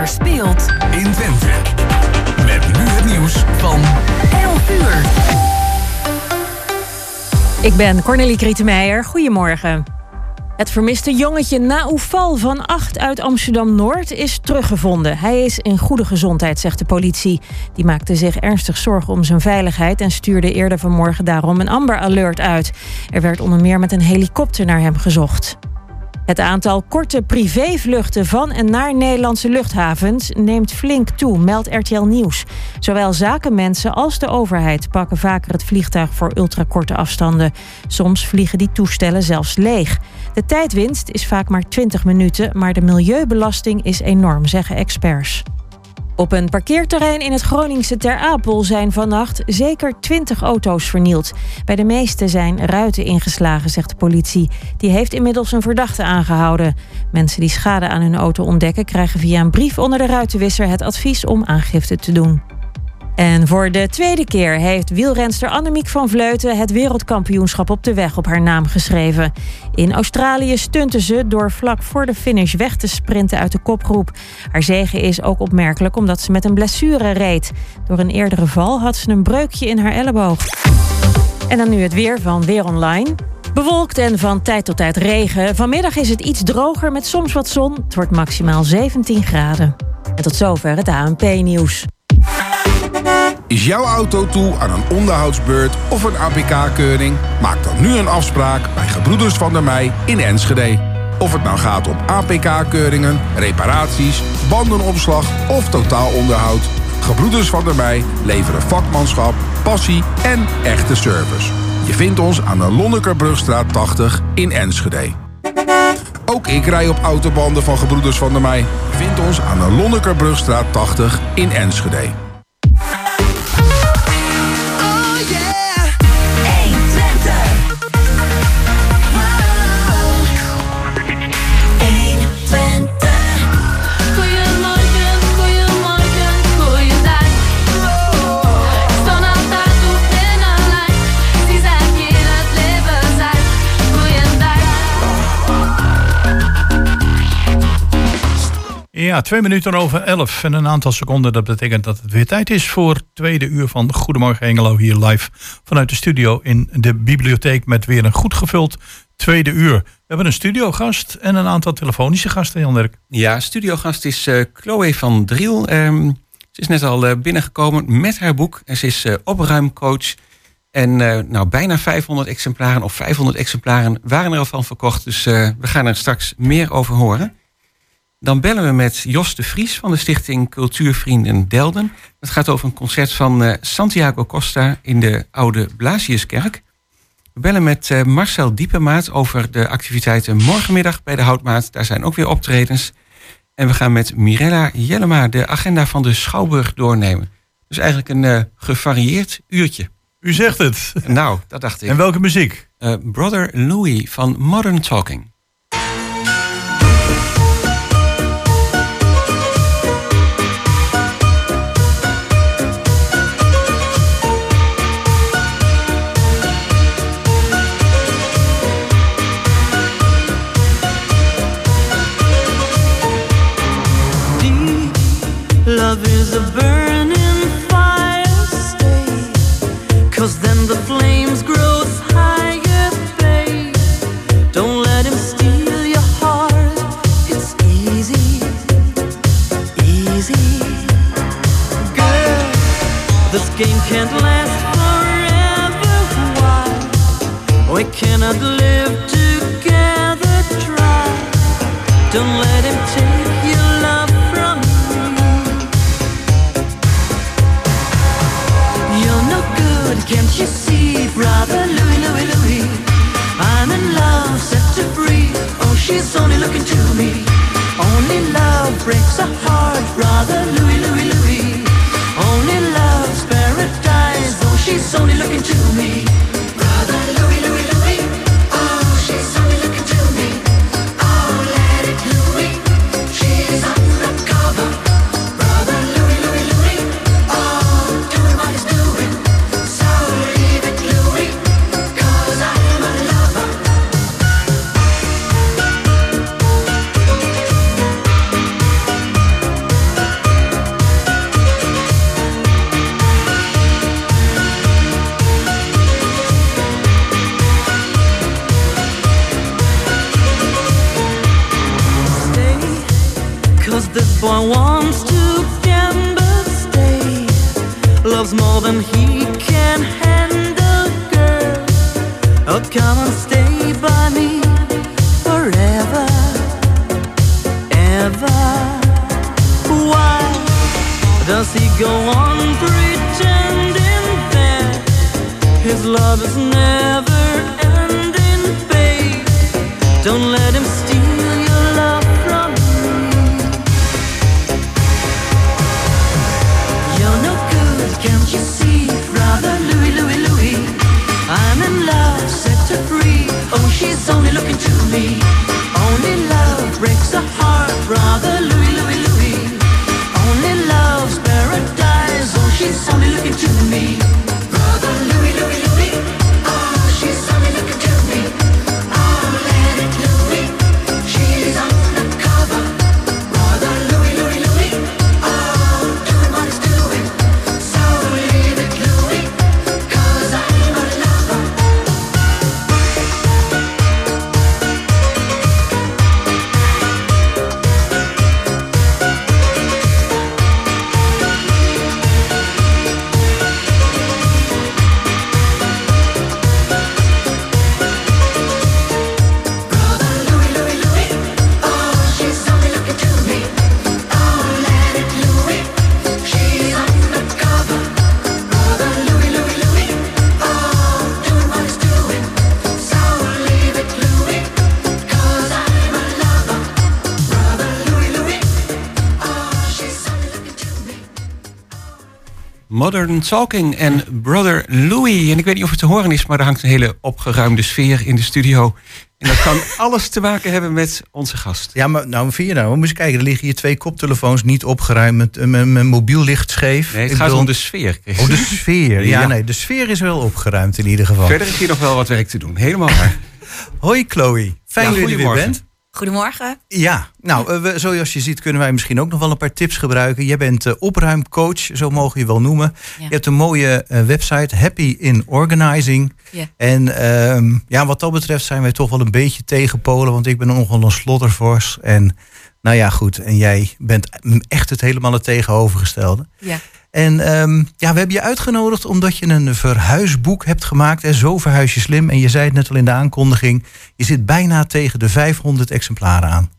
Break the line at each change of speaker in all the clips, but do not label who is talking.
er speelt
in Twente. Met nu het nieuws van
11 uur.
Ik ben Cornelie Krietenmeijer. Goedemorgen. Het vermiste jongetje Naoufal van 8 uit Amsterdam-Noord is teruggevonden. Hij is in goede gezondheid, zegt de politie. Die maakte zich ernstig zorgen om zijn veiligheid... en stuurde eerder vanmorgen daarom een Amber Alert uit. Er werd onder meer met een helikopter naar hem gezocht. Het aantal korte privévluchten van en naar Nederlandse luchthavens neemt flink toe, meldt RTL Nieuws. Zowel zakenmensen als de overheid pakken vaker het vliegtuig voor ultrakorte afstanden. Soms vliegen die toestellen zelfs leeg. De tijdwinst is vaak maar 20 minuten, maar de milieubelasting is enorm, zeggen experts. Op een parkeerterrein in het Groningse Ter Apel zijn vannacht zeker 20 auto's vernield. Bij de meeste zijn ruiten ingeslagen, zegt de politie. Die heeft inmiddels een verdachte aangehouden. Mensen die schade aan hun auto ontdekken krijgen via een brief onder de ruitenwisser het advies om aangifte te doen. En voor de tweede keer heeft wielrenster Annemiek van Vleuten het wereldkampioenschap op de weg op haar naam geschreven. In Australië stunte ze door vlak voor de finish weg te sprinten uit de kopgroep. Haar zege is ook opmerkelijk omdat ze met een blessure reed. Door een eerdere val had ze een breukje in haar elleboog. En dan nu het weer van Weer Online. Bewolkt en van tijd tot tijd regen. Vanmiddag is het iets droger met soms wat zon. Het wordt maximaal 17 graden. En tot zover het ANP-nieuws.
Is jouw auto toe aan een onderhoudsbeurt of een APK-keuring? Maak dan nu een afspraak bij Gebroeders van der Mei in Enschede. Of het nou gaat om APK-keuringen, reparaties, bandenopslag of totaalonderhoud. Gebroeders van der Mei leveren vakmanschap, passie en echte service. Je vindt ons aan de Lonnekerbrugstraat 80 in Enschede. Ook ik rij op autobanden van Gebroeders van der Mei. Je vindt ons aan de Lonnekerbrugstraat 80 in Enschede.
Ja, twee minuten over elf en een aantal seconden. Dat betekent dat het weer tijd is voor het tweede uur van Goedemorgen Engelo hier live vanuit de studio in de bibliotheek met weer een goed gevuld tweede uur. We hebben een studiogast en een aantal telefonische gasten, Jan Dirk.
Ja, studiogast is uh, Chloe van Driel. Um, ze is net al uh, binnengekomen met haar boek. En ze is uh, opruimcoach. En nou, bijna 500 exemplaren of 500 exemplaren waren er al van verkocht. Dus we gaan er straks meer over horen. Dan bellen we met Jos de Vries van de Stichting Cultuurvrienden Delden. Het gaat over een concert van uh, Santiago Costa in de oude Blasiuskerk. We bellen met uh, Marcel Diepemaat over de activiteiten morgenmiddag bij de Houtmaat. Daar zijn ook weer optredens. En we gaan met Mirella Jellema de agenda van de Schouwburg doornemen. Dus eigenlijk een uh, gevarieerd uurtje.
U zegt het.
Nou, dat dacht ik.
En welke muziek?
Brother Louis van Modern Talking.
Love is a burning fire, stay. Cause then the flames she's only looking to me.
Modern Talking en Brother Louis. En ik weet niet of het te horen is, maar er hangt een hele opgeruimde sfeer in de studio. En dat kan alles te maken hebben met onze gast.
Ja, maar nou, wat vind je nou? We moeten kijken, er liggen hier twee koptelefoons niet opgeruimd. Met, eh, mijn, mijn mobiel ligt scheef.
Nee, het
Ik
gaat
bedoel-
om de sfeer. Chris.
Oh, de sfeer. Ja,
Ja.
nee, de sfeer is wel opgeruimd in ieder geval.
Verder is hier nog wel wat werk te doen. Helemaal waar.
Hoi Chloe, fijn
Ja,
dat je er weer bent.
Goedemorgen.
Ja, nou, eh, we- zoals je ziet kunnen wij misschien ook nog wel een paar tips gebruiken. Jij bent eh, opruimcoach, zo mogen je wel noemen.
Ja.
Je hebt een mooie eh, website, Happy in Organizing.
Ja.
En ehm, ja, wat dat betreft zijn wij toch wel een beetje tegen Polen, want ik ben nogal een sloddervors. En nou ja, goed, en jij bent echt het helemaal het tegenovergestelde.
Ja.
En ehm, ja, we hebben je uitgenodigd omdat je een verhuisboek hebt gemaakt. En zo verhuis je slim. En je zei het net al in de aankondiging. Je zit bijna tegen de 500 exemplaren aan.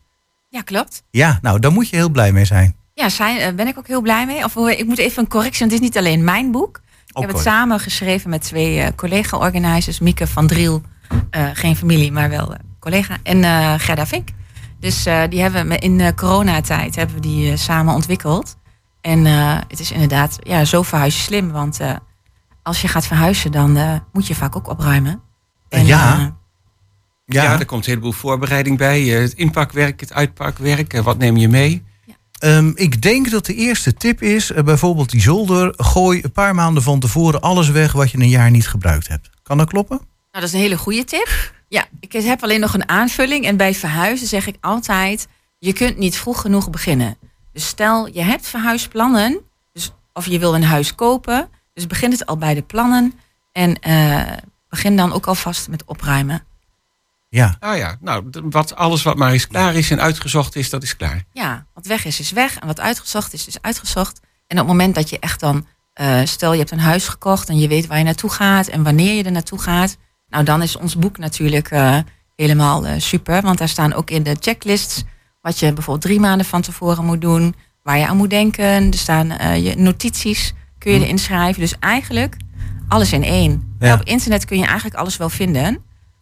Ja, klopt.
Ja, nou, daar moet je heel blij mee zijn.
Ja, zijn, eh, ben ik ook heel blij mee. Of eh, ik moet even een correctie, want het is niet alleen mijn boek. Ik heb het samen geschreven met twee eh, collega-organizers. Mieke van Driel, geen familie, maar wel collega. En Gerda Vink. Dus die hebben we in coronatijd hebben we die samen ontwikkeld. En eh, het is inderdaad, ja, zo verhuis je slim. Want eh, als je gaat verhuizen, dan eh, moet je vaak ook opruimen. En,
Ja.
Ja, er komt een heleboel voorbereiding bij. Het inpakwerk, het uitpakwerk. Wat neem je mee?
Ehm, ik denk dat de eerste tip is, bijvoorbeeld die zolder. Gooi een paar maanden van tevoren alles weg wat je een jaar niet gebruikt hebt. Kan dat kloppen?
Nou, dat is een hele goede tip. Ja, ik heb alleen nog een aanvulling. En bij verhuizen zeg ik altijd: je kunt niet vroeg genoeg beginnen. Dus stel je hebt verhuisplannen, dus of je wil een huis kopen, dus begin het al bij de plannen en eh, begin dan ook alvast met opruimen.
Ja.
Ah ja, nou, wat, alles wat maar is klaar is en uitgezocht is, dat is klaar.
Ja, wat weg is, is weg. En wat uitgezocht is, is uitgezocht. En op het moment dat je echt dan, eh, stel je hebt een huis gekocht en je weet waar je naartoe gaat en wanneer je er naartoe gaat. Nou, dan is ons boek natuurlijk eh, helemaal eh, super. Want daar staan ook in de checklists wat je bijvoorbeeld drie maanden van tevoren moet doen. Waar je aan moet denken. Er staan eh, je notities, kun je erin schrijven. Dus eigenlijk alles in één.
Ja.
Op internet kun je eigenlijk alles wel vinden.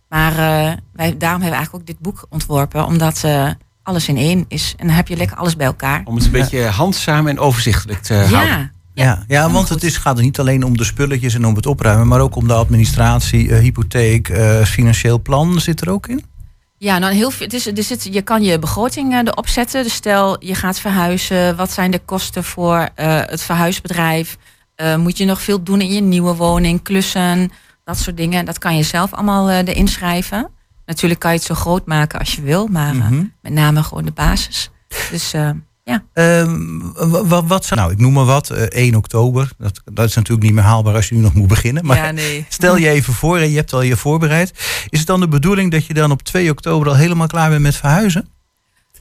Maar eh, wij, daarom hebben we eigenlijk ook dit boek ontworpen. Omdat eh, alles in één is. En dan heb je lekker alles bij elkaar.
Om het een beetje handzaam en overzichtelijk te houden.
Ja,
Ja, ja, want het is, gaat er niet alleen om de spulletjes en om het opruimen, maar ook om de administratie, eh, hypotheek, eh, financieel plan zit er ook in.
Ja, nou heel veel. Het is, er zit, je kan je begroting eh, erop zetten. Dus stel je gaat verhuizen. Wat zijn de kosten voor eh, het verhuisbedrijf? Eh, moet je nog veel doen in je nieuwe woning, klussen, dat soort dingen. Dat kan je zelf allemaal eh, erin schrijven. Natuurlijk kan je het zo groot maken als je wil, maar
Mhm.
met name gewoon de basis. Dus ja.
Ehm, wa- wa- wat zou, nou, ik noem maar wat, eh, 1 oktober. Dat, dat is natuurlijk niet meer haalbaar als je nu nog moet beginnen. Maar
ja, nee.
stel je even voor en je hebt al je voorbereid. Is het dan de bedoeling dat je dan op 2 oktober al helemaal klaar bent met verhuizen?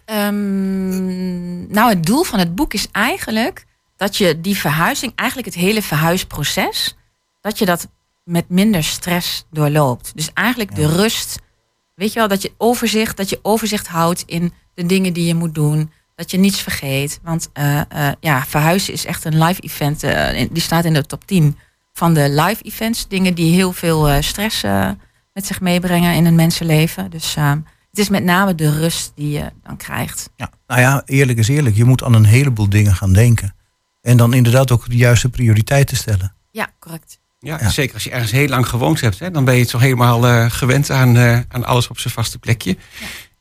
Ehm, nou, het doel van het boek is eigenlijk dat je die verhuizing, eigenlijk het hele verhuisproces, dat je dat met minder stress doorloopt. Dus eigenlijk de rust, weet je wel, dat je overzicht, dat je overzicht houdt in de dingen die je moet doen, dat je niets vergeet. Want eh, eh, ja, verhuizen is echt een live event, eh, in- die staat in de top 10 van de live events, dingen die heel veel eh, stress eh, met zich meebrengen in een mensenleven. Dus ehm, het is met name de rust die je dan krijgt.
Ja. Nou ja, eerlijk is eerlijk. Je moet aan een heleboel dingen gaan denken. En dan inderdaad ook de juiste prioriteiten stellen.
Ja, correct.
Ja,
Ja.
zeker als je ergens heel lang gewoond hebt, hè, dan ben je toch helemaal eh, gewend aan, eh, aan alles op zijn vaste plekje.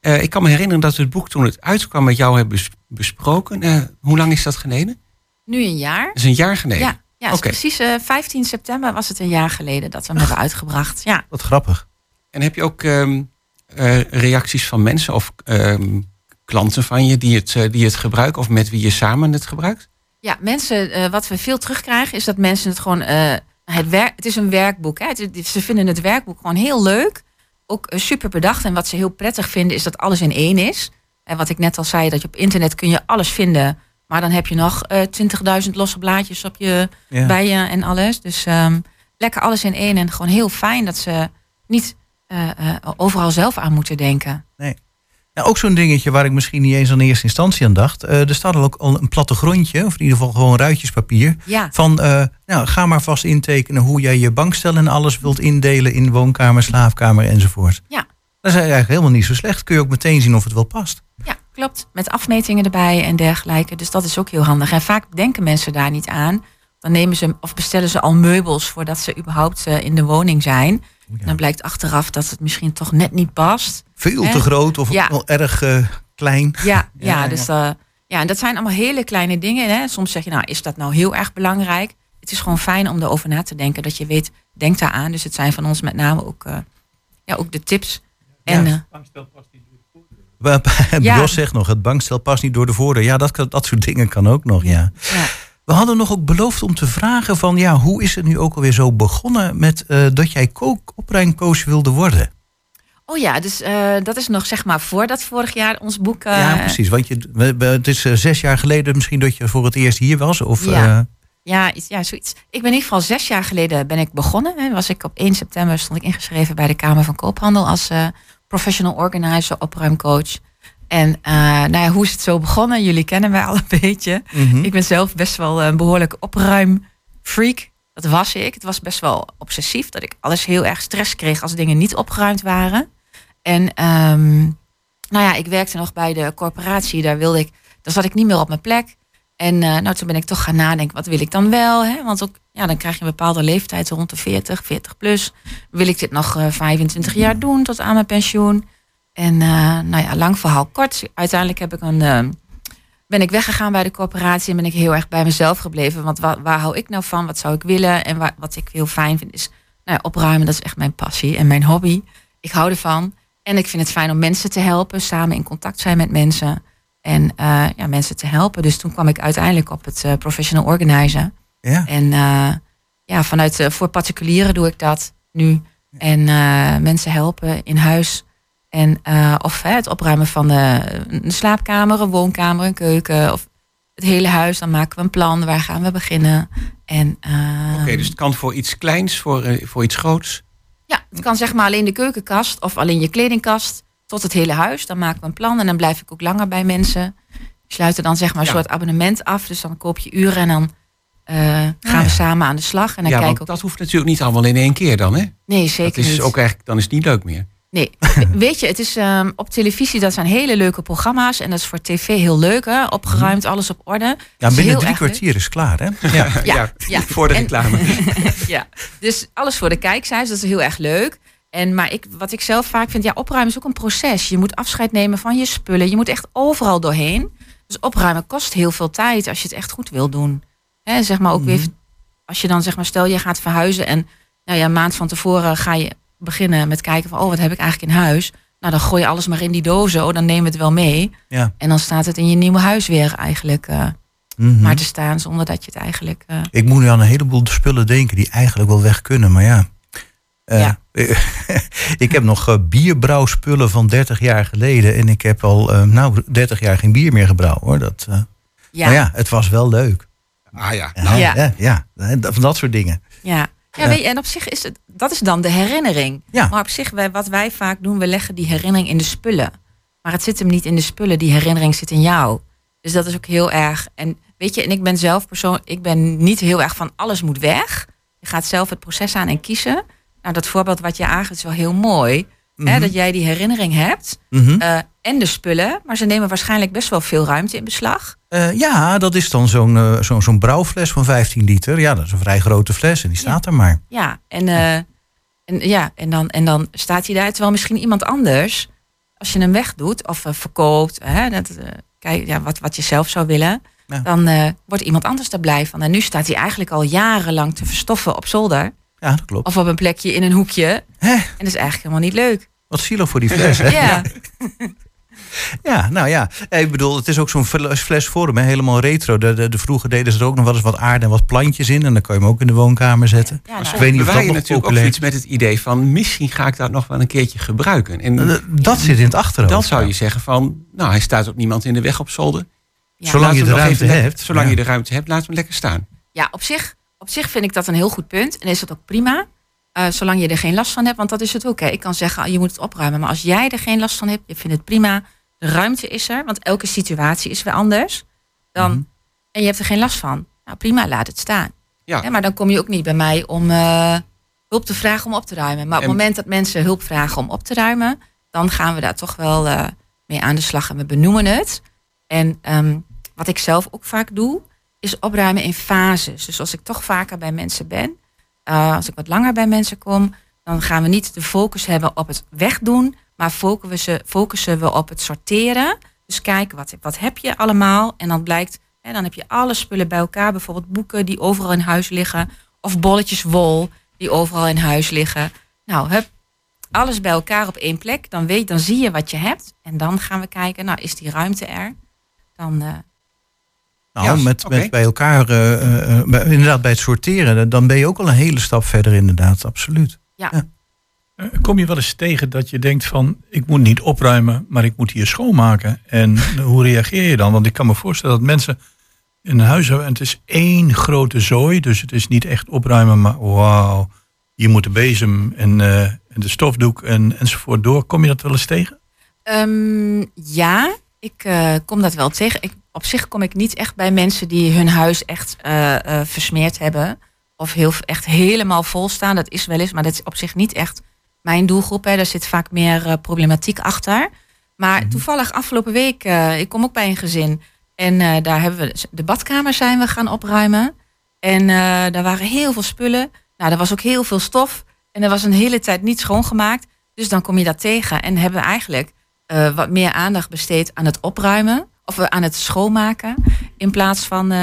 Eh, ik kan me herinneren dat we het boek toen het uitkwam met jou hebben bes- besproken. Eh, hoe lang is dat geleden?
Nu een jaar.
Dat is een jaar geleden.
Ja, ja het is
Oké.
precies eh, 15 september was het een jaar geleden dat we hem hebben uitgebracht. Ja.
Wat grappig.
En heb je ook ehm, eh, reacties van mensen of ehm, klanten van je die het, eh, die het gebruiken of met wie je samen het gebruikt?
Ja, mensen, eh, wat we veel terugkrijgen is dat mensen het gewoon. eh, het, werk, het is een werkboek. Hè? Het ze vinden het werkboek gewoon heel leuk. Ook eh, super bedacht. En wat ze heel prettig vinden is dat alles in één is. En wat ik net al zei, dat je op internet kun je alles vinden. Maar dan heb je nog eh 20.000 losse blaadjes op je,
Ja.
bij je en alles. Dus ehm, lekker alles in één. En gewoon heel fijn dat ze niet eh, overal zelf aan moeten denken.
Nou, ook zo'n dingetje waar ik misschien niet eens aan eerste instantie aan dacht. Eh, er staat al ook al een plattegrondje, of in ieder geval gewoon ruitjespapier.
Ja,
Van, eh, nou, ga maar vast intekenen hoe jij je bankstel en alles wilt indelen in woonkamer, slaapkamer enzovoort.
Ja.
Dat is eigenlijk helemaal niet zo slecht. Kun je ook meteen zien of het wel past.
Ja, klopt. Met afmetingen erbij en dergelijke. Dus dat is ook heel handig. En vaak denken mensen daar niet aan. Dan nemen ze of bestellen ze al meubels voordat ze überhaupt eh, in de woning zijn. En dan blijkt achteraf dat het misschien toch net niet past.
Veel
Hè?
te groot of
Ja.
wel erg eh, klein.
Ja, ja,
Ja, ja.
dus eh, ja, en dat zijn allemaal hele kleine dingen. Hè. Soms zeg je, nou, is dat nou heel erg belangrijk? Het is gewoon fijn om erover na te denken. Dat je weet, denk daar aan. Dus het zijn van ons met name ook, eh, ja, ook de tips. En
Ja. Wa-
Ja.
Jos zegt nog, het bankstel past niet door de voordeur. Ja, dat, kan- dat soort dingen kan ook nog, ja.
ja.
We hadden nog ook beloofd om te vragen van, ja, hoe is het nu ook alweer zo begonnen met eh, dat jij kook, opruimcoach wilde worden?
Oh ja, dus eh, dat is nog zeg maar voordat vorig jaar ons boek... eh,
ja, precies. Want je, het is eh, zes jaar geleden misschien dat je voor het eerst hier was. Of,
Ja. Ja, iets, ja, zoiets. Ik ben in ieder geval zes jaar geleden ben ik begonnen. Hè. Was ik op 1 september stond ik ingeschreven bij de Kamer van Koophandel als professional organizer, opruimcoach. En nou ja, hoe is het zo begonnen? Jullie kennen mij al een beetje.
mhm.
Ik ben zelf best wel een behoorlijk opruimfreak. Dat was ik. Het was best wel obsessief dat ik alles heel erg stress kreeg als dingen niet opgeruimd waren. En ehm, nou ja, ik werkte nog bij de corporatie. Daar wilde ik, daar zat ik niet meer op mijn plek. En eh, nou, toen ben ik toch gaan nadenken, wat wil ik dan wel? Hè? Want ook, ja, dan krijg je een bepaalde leeftijd, rond de 40, 40 plus. Wil ik dit nog eh, 25 jaar doen tot aan mijn pensioen? En eh, nou ja, lang verhaal kort. Uiteindelijk heb ik een, eh, ben ik weggegaan bij de corporatie en ben ik heel erg bij mezelf gebleven. Want waar, waar hou ik nou van? Wat zou ik willen? En wat ik heel fijn vind is nou ja, opruimen. Dat is echt mijn passie en mijn hobby. Ik hou ervan. En ik vind het fijn om mensen te helpen, samen in contact zijn met mensen. En eh, ja, mensen te helpen. Dus toen kwam ik uiteindelijk op het eh, professional organizer.
ja.
En eh, ja, vanuit voor particulieren doe ik dat nu. En mensen helpen in huis. En of het opruimen van de, een slaapkamer, een woonkamer, een keuken. Of het hele huis. Dan maken we een plan. Waar gaan we beginnen? En, eh,
Oké, dus het kan voor iets kleins, voor, voor iets groots.
Ja, het kan zeg maar alleen de keukenkast of alleen je kledingkast tot het hele huis. Dan maken we een plan en dan blijf ik ook langer bij mensen. Ik sluit er dan zeg maar een
Ja.
soort abonnement af. Dus dan koop je uren en dan eh, gaan
ja.
we samen aan de slag. En dan
ja,
kijk ook.
dat hoeft natuurlijk niet allemaal in één keer dan, hè?
Nee, zeker
dat is
niet.
ook eigenlijk, dan is het niet leuk meer.
Nee, weet je, het is ehm, op televisie, dat zijn hele leuke programma's. En dat is voor tv heel leuk, hè? Opgeruimd, alles op orde.
ja, binnen drie kwartier is klaar, hè? Ja.
Ja, ja.
voor de
En-
reclame.
ja, dus alles voor de kijkcijfers, dat is heel erg leuk. En, maar ik, wat ik zelf vaak vind, ja, opruimen is ook een proces. Je moet afscheid nemen van je spullen. Je moet echt overal doorheen. Dus opruimen kost heel veel tijd als je het echt goed wil doen. Hè, zeg maar ook weer, als je dan zeg maar, stel je gaat verhuizen en nou ja, een maand van tevoren ga je beginnen met kijken van, oh, wat heb ik eigenlijk in huis? Nou, dan gooi je alles maar in die dozo, dan neem het wel mee.
Ja.
En dan staat het in je nieuwe huis weer eigenlijk eh,
Mhm.
maar te staan zonder dat je het eigenlijk... eh,
Ik moet nu aan een heleboel spullen denken die eigenlijk wel weg kunnen, maar ja. Eh,
Ja.
ik heb nog eh, bierbrouwspullen van 30 jaar geleden. En ik heb al, eh, nou, 30 jaar geen bier meer gebrouwen hoor. Dat, eh,
Ja,
Maar ja, het was wel leuk.
Ah ja,
Ja,
nou,
Ja.
ja. ja, van dat soort dingen.
ja. Ja,
Ja.
Weet je, en op zich is het, dat is dan de herinnering.
Ja.
Maar op zich, wij, wat wij vaak doen, we leggen die herinnering in de spullen. Maar het zit hem niet in de spullen, die herinnering zit in jou. Dus dat is ook heel erg. En weet je, en ik ben zelf persoon, ik ben niet heel erg van alles moet weg. Je gaat zelf het proces aan en kiezen. Nou, dat voorbeeld wat je aangeeft is wel heel mooi. Hè,
Mhm.
dat jij die herinnering hebt. Eh, en de spullen. Maar ze nemen waarschijnlijk best wel veel ruimte in beslag.
Eh, ja, dat is dan zo'n eh, zo'n zo'n brouwfles van 15 liter. Ja, dat is een vrij grote fles en die staat er maar.
Ja, en, eh, en, ja, en, dan, en dan staat hij daar. Terwijl misschien iemand anders, als je hem wegdoet of verkoopt, hè, dat, kijk, ja, wat, wat je zelf zou willen,
Ja.
dan wordt iemand anders daar blij van. En nu staat hij eigenlijk al jarenlang te verstoffen op zolder.
Ja, dat klopt.
Of op een plekje in een hoekje.
Hè,
En dat is eigenlijk helemaal niet leuk.
wat zielig voor die fles. Hè?
Ja,
Ja, nou ja. Ja, Ik bedoel, het is ook zo'n fles- flesvorm, hè, helemaal retro. De, de, de vroeger deden ze er ook nog wel eens wat aarde en wat plantjes in. En dan kan je hem ook in de woonkamer zetten.
ja,
ik
nou,
weet niet of dat
je
nog
natuurlijk ook iets met het idee van misschien ga ik dat nog wel een keertje gebruiken. En
Eh, Dat zit in het achterhoofd.
dan zou je zeggen van, nou hij staat ook niemand in de weg op zolder.
ja.
Zolang je de ruimte hebt,
Zolang
ja.
je de ruimte hebt, laat hem lekker staan.
Ja, op zich, op zich vind ik dat een heel goed punt. En is dat ook prima. Eh, zolang je er geen last van hebt. Want dat is het ook. Hè. Ik kan zeggen, ah, je moet het opruimen. Maar als jij er geen last van hebt, je vindt het prima. De ruimte is er. Want elke situatie is weer anders. Dan,
Mhm.
En je hebt er geen last van. Nou prima, laat het staan.
Ja.
Maar dan kom je ook niet bij mij om eh, hulp te vragen om op te ruimen. Maar op
En-
het moment dat mensen hulp vragen om op te ruimen. Dan gaan we daar toch wel eh, mee aan de slag. En we benoemen het. En ehm, wat ik zelf ook vaak doe, is opruimen in fases. Dus als ik toch vaker bij mensen ben, eh, als ik wat langer bij mensen kom, dan gaan we niet de focus hebben op het wegdoen, maar focussen, focussen we op het sorteren. Dus kijken, wat, wat heb je allemaal? En dan blijkt, hè, dan heb je alle spullen bij elkaar, bijvoorbeeld boeken die overal in huis liggen, of bolletjes wol die overal in huis liggen. Nou, hup, alles bij elkaar op één plek, dan, weet, dan zie je wat je hebt. En dan gaan we kijken, nou, is die ruimte er? Dan, eh,
Nou,
Ja,
met, met bij elkaar, eh, eh, bij- inderdaad bij het sorteren, dan ben je ook al een hele stap verder inderdaad, absoluut.
Eh, Kom je wel eens tegen dat je denkt van ik moet niet opruimen, maar ik moet hier schoonmaken? En hoe reageer je dan? Want ik kan me voorstellen dat mensen in een huis hebben en het is één grote zooi. Dus het is niet echt opruimen, maar wauw, hier moet de bezem en, eh, en de stofdoek en, enzovoort door. Kom je dat wel eens tegen?
Ehm, ja, ik eh, kom dat wel tegen. Ik, op zich kom ik niet echt bij mensen die hun huis echt eh, eh, versmeerd hebben. Of heel, echt helemaal vol staan. Dat is wel eens, maar dat is op zich niet echt mijn doelgroep. Hè. Daar zit vaak meer eh, problematiek achter. Maar toevallig afgelopen week, eh, ik kom ook bij een gezin. En eh, daar hebben we de badkamer zijn we gaan opruimen. En eh, daar waren heel veel spullen. Nou, er was ook heel veel stof. En er was een hele tijd niet schoongemaakt. Dus dan kom je dat tegen. En hebben we eigenlijk eh, wat meer aandacht besteed aan het opruimen. Of aan het schoonmaken. In plaats van eh,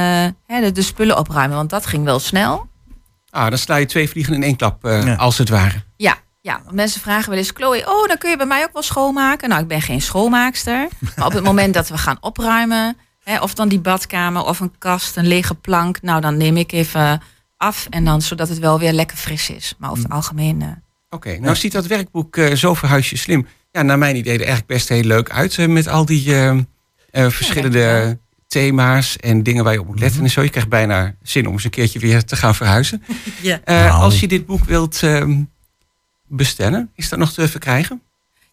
hè, de, de spullen opruimen. Want dat ging wel snel.
Ah, dan sla je twee vliegen in één klap, eh,
Ja.
als het ware.
Ja, mensen vragen wel eens, Chloe, oh, dan kun je bij mij ook wel schoonmaken. Nou, ik ben geen schoonmaakster. Maar op het moment dat we gaan opruimen, hè, of dan die badkamer of een kast, een lege plank, nou, dan neem ik even af. En dan zodat het wel weer lekker fris is. Maar over het algemeen. eh,
Oké, nou ziet dat werkboek eh, Zo verhuis je slim. Ja, naar mijn idee er eigenlijk best heel leuk uit. eh, met al die verschillende thema's en dingen waar je op moet letten. En zo, je krijgt bijna zin om eens een keertje weer te gaan verhuizen.
Ja.
Eh,
Nou.
Als je dit boek wilt ehm, bestellen, is dat nog te verkrijgen?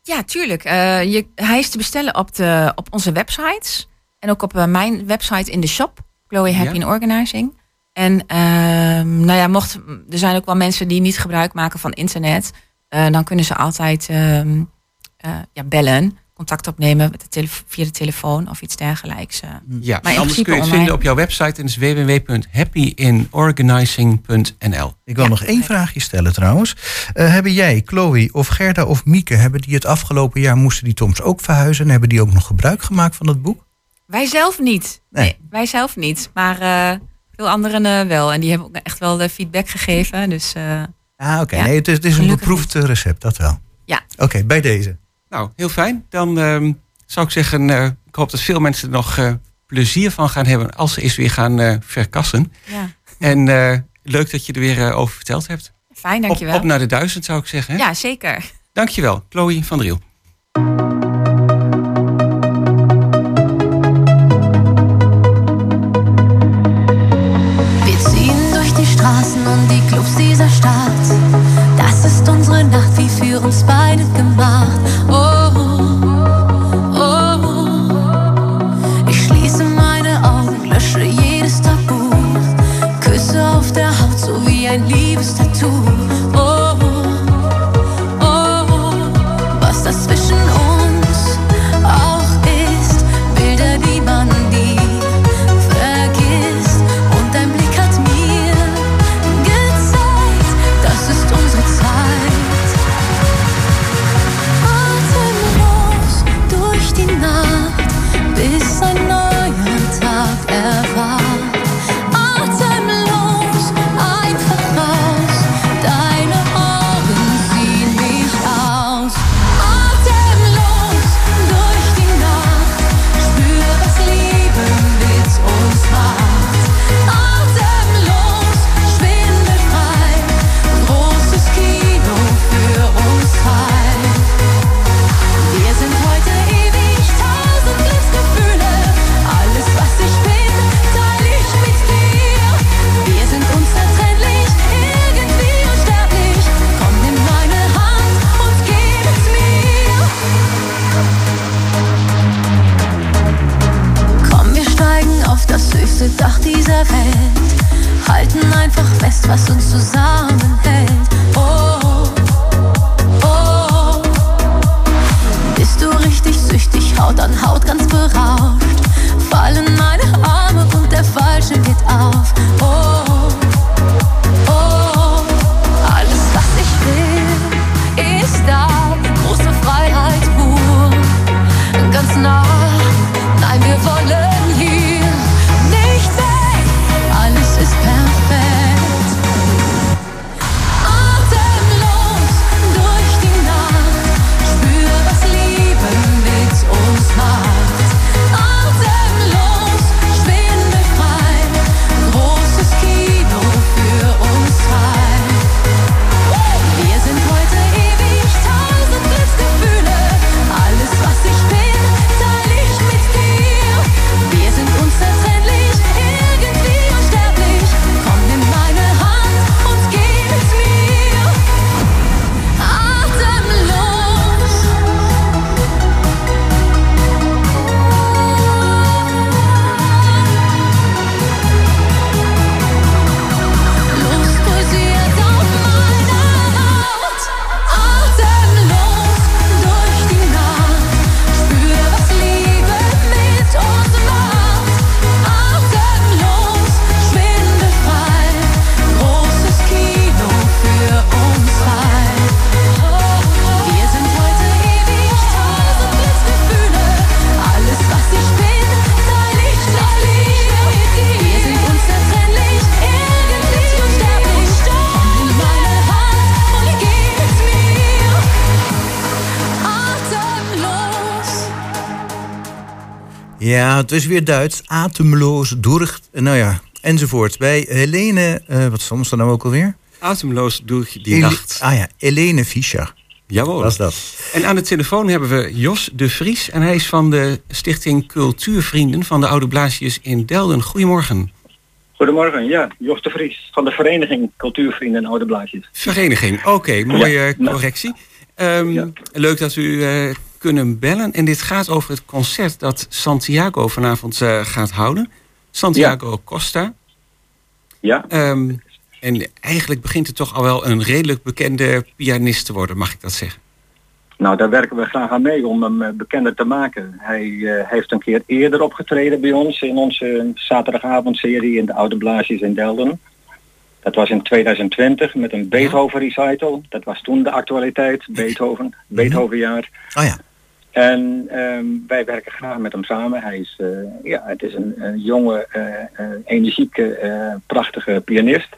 Ja, tuurlijk. Eh, je, hij is te bestellen op, de, op onze websites. En ook op eh, mijn website in de shop. Chloe Happy
Ja.
in Organizing. En ehm, nou ja, mocht, er zijn ook wel mensen die niet gebruik maken van internet. Eh, dan kunnen ze altijd ehm, eh, ja, bellen. Contact opnemen met de via de telefoon of iets dergelijks. eh.
Ja,
in
anders kun je het
online.
vinden op jouw website. En dat is www.happyinorganizing.nl
Ik wil
Ja,
nog één vraagje stellen trouwens. Eh, hebben jij, Chloe of Gerda of Mieke, hebben die het afgelopen jaar, moesten die Toms ook verhuizen? En hebben die ook nog gebruik gemaakt van dat boek?
Wij zelf niet.
Nee.
Nee, wij zelf niet. Maar eh, veel anderen wel. En die hebben ook echt wel de feedback gegeven. Dus eh,
Ah, oké.
Ja,
Nee, het is, het is een beproefd recept, dat wel.
Ja.
Oké, bij deze.
Nou, heel fijn. Dan ehm, zou ik zeggen, eh, ik hoop dat veel mensen er nog eh, plezier van gaan hebben als ze eens weer gaan eh, verkassen.
ja.
En eh, leuk dat je er weer over verteld hebt.
Fijn,
Op,
dankjewel.
op naar de duizend zou ik zeggen. Hè?
Ja, zeker.
Dankjewel, Chloe van Driel.
Wir ziehen durch die Straßen und die Clubs dieser Stadt. Das ist unsere Nacht, wie für uns beide gemacht.
Ja, het is weer Duits. Atemloos, door, nou ja, enzovoort. Bij Helene, eh, wat stond er nou ook alweer?
Atemloos door die
Ele-
nacht.
Ah ja, Helene Fischer.
Jawel.
Dat is dat.
En aan de telefoon hebben we Jos de Vries. En hij is van de Stichting Cultuurvrienden van de Oude Blaasjes in Delden. Goedemorgen.
Goedemorgen, ja, Jos de Vries van de Vereniging Cultuurvrienden Oude Blaasjes.
Vereniging, oké, mooie
Ja.
correctie. Ehm,
Ja.
Leuk dat u eh, kunnen bellen. En dit gaat over het concert dat Santiago vanavond eh, gaat houden. Santiago Costa.
Ja,
Ehm, en eigenlijk begint het toch al wel een redelijk bekende pianist te worden, mag ik dat zeggen?
nou daar werken we graag aan mee om hem eh, bekender te maken. Hij eh, heeft een keer eerder opgetreden bij ons in onze zaterdagavondserie in de Oude Blaasjes in Delden. Dat was in 2020 met een Beethoven recital. Dat was toen de actualiteit, Beethoven, Beethovenjaar.
Oh ja.
En ehm, wij werken graag met hem samen. Hij is, eh, ja, het is een, jonge, eh, eh, energieke, prachtige pianist.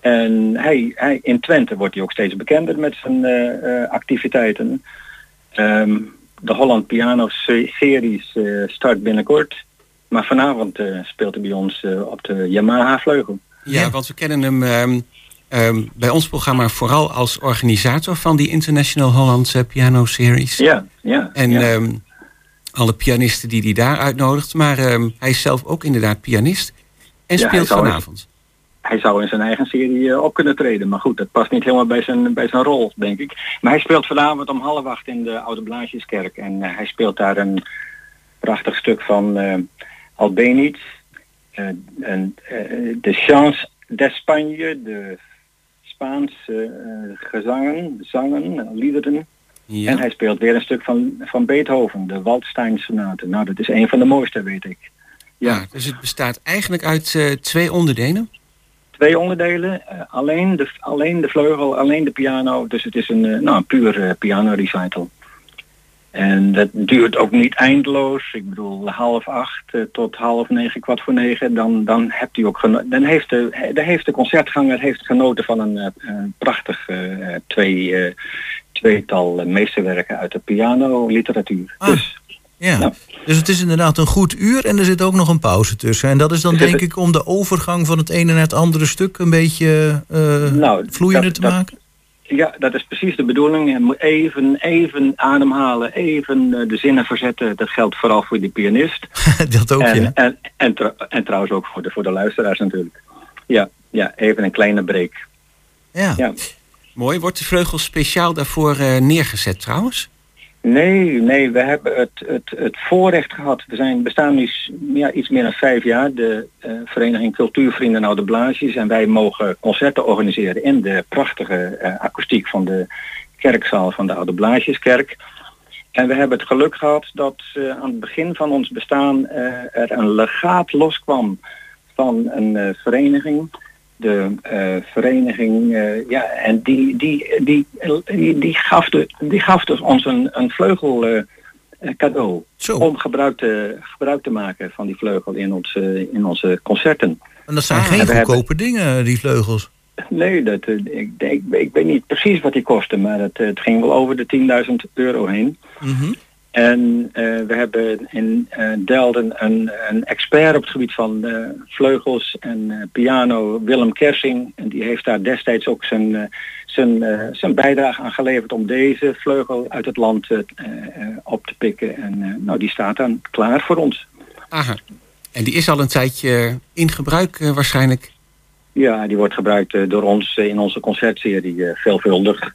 En hij, hij, in Twente wordt hij ook steeds bekender met zijn activiteiten. Ehm, de Holland Piano se- Series start binnenkort. Maar vanavond speelt hij bij ons op de Yamaha vleugel.
Ja, want we kennen hem ehm, ehm, bij ons programma vooral als organisator van die International Hollandse Piano Series.
Ja, ja.
En
ja.
ehm, alle pianisten die hij daar uitnodigt. Maar ehm, hij is zelf ook inderdaad pianist. En
Ja,
speelt vanavond.
hij zou in zijn eigen serie eh, op kunnen treden. Maar goed, dat past niet helemaal bij zijn, bij zijn rol, denk ik. Maar hij speelt vanavond om half acht in de Oude Blaasjeskerk. En eh, hij speelt daar een prachtig stuk van eh, en, de Chance d'Espagne, de Spaanse eh, gezangen, zangen, liederen.
Ja.
En hij speelt weer een stuk van, van Beethoven, de Waldstein sonate. Nou, dat is een van de mooiste, weet ik.
Ja, dus het bestaat eigenlijk uit eh, twee onderdelen.
twee onderdelen. eh, alleen, de, alleen de vleugel, alleen de piano. Dus het is een, eh, nou, een puur piano recital. En dat duurt ook niet eindeloos. Ik bedoel, half acht eh, tot half negen, kwart voor negen. Dan, dan, hebt u ook geno- dan heeft, de, dan heeft de concertganger heeft genoten van een, eh, prachtig eh, twee, tweetal meesterwerken uit de piano-literatuur.
Ah.
Dus
Ja.
Ja.
Dus het is inderdaad een goed uur en er zit ook nog een pauze tussen. En dat is dan denk ik om de overgang van het ene naar het andere stuk een beetje
Nou,
vloeiender
dat-
te
dat-
maken.
Ja, dat is precies de bedoeling. Even, even ademhalen, even eh, de zinnen verzetten. Dat geldt vooral voor de pianist.
dat ook,
en,
ja.
en, en, tr- en trouwens ook voor de, voor de luisteraars natuurlijk. Ja, ja, even een kleine break.
ja.
Ja.
Mooi. Wordt de vleugel speciaal daarvoor eh, neergezet trouwens?
Nee, nee, we hebben het, het, het voorrecht gehad. We zijn, bestaan nu ja, iets meer dan vijf jaar. De eh, Vereniging Cultuurvrienden Oude Blaasjes. En wij mogen concerten organiseren in de prachtige eh, akoestiek van de kerkzaal van de Oude Blaasjeskerk. En we hebben het geluk gehad dat eh, aan het begin van ons bestaan er een legaat loskwam van een vereniging. De eh, vereniging, eh, ja, en die, die, die, die, die, gaf, de, die gaf dus ons een, een vleugel eh, cadeau.
Zo.
Om gebruik te, gebruik te maken van die vleugel in, ons, in onze concerten.
En dat zijn
Ah,
geen goedkope dingen, die vleugels.
Nee, dat, ik, ik, ik weet niet precies wat die kostte, maar het, het ging wel over de 10.000 euro heen.
Mhm.
En eh, we hebben in eh, Delden een, een expert op het gebied van eh, vleugels en piano, Willem Kersing. En die heeft daar destijds ook zijn, zijn, zijn bijdrage aan geleverd om deze vleugel uit het land op te pikken. En nou, die staat dan klaar voor ons.
Aha. En die is al een tijdje in gebruik waarschijnlijk.
Ja, die wordt gebruikt door ons in onze concertserie veelvuldig.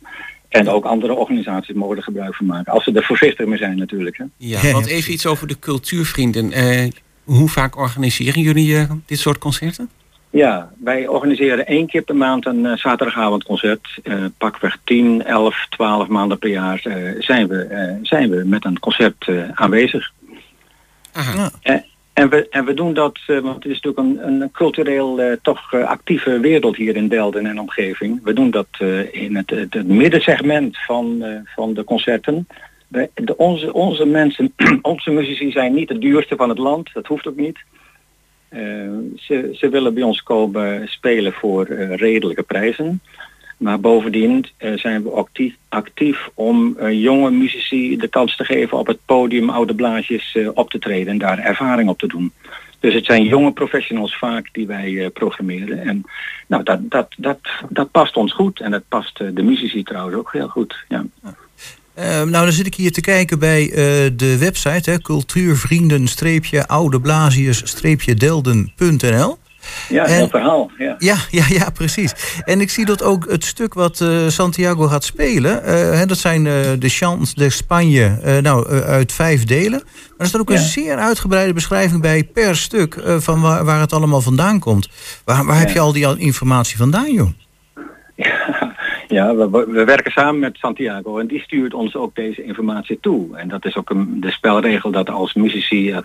En ook andere organisaties mogen er gebruik van maken. Als ze er voorzichtig mee zijn natuurlijk. Hè.
Ja, want even iets over de cultuurvrienden. Eh, hoe vaak organiseren jullie eh, dit soort concerten?
Ja, wij organiseren één keer per maand een eh, zaterdagavondconcert. Eh pakweg 10, 11, 12 maanden per jaar eh, zijn, we, eh, zijn we met een concert eh, aanwezig.
Aha.
Ja.
En we, en we doen dat, eh, want het is natuurlijk een, een cultureel eh, toch eh, actieve wereld hier in Delden en omgeving. We doen dat in het, het, middensegment van, van de concerten. De, onze, onze mensen, onze muzici zijn niet de duurste van het land, dat hoeft ook niet. Ze, ze willen bij ons komen spelen voor redelijke prijzen. Maar bovendien eh, zijn we actief, actief om eh, jonge muzici de kans te geven op het podium oude blaasjes eh, op te treden en daar ervaring op te doen. Dus het zijn jonge professionals vaak die wij programmeren. En nou, dat, dat, dat, dat past ons goed en dat past de muzici trouwens ook heel goed. Ja.
Eh, nou, dan zit ik hier te kijken bij de website, cultuurvrienden-oudeblaziers-delden.nl.
Ja, heel verhaal. Ja.
Ja, ja, ja, precies. En ik zie dat ook het stuk wat eh, Santiago gaat spelen, eh, hè, dat zijn eh, de Chants de Spanje, nou, uit vijf delen. Maar er staat ook
Ja.
een zeer uitgebreide beschrijving bij per stuk van waar, waar het allemaal vandaan komt. Waar, waar heb je al die informatie vandaan, joh?
Ja, we, we werken samen met Santiago en die stuurt ons ook deze informatie toe. En dat is ook een, de spelregel dat als muzici,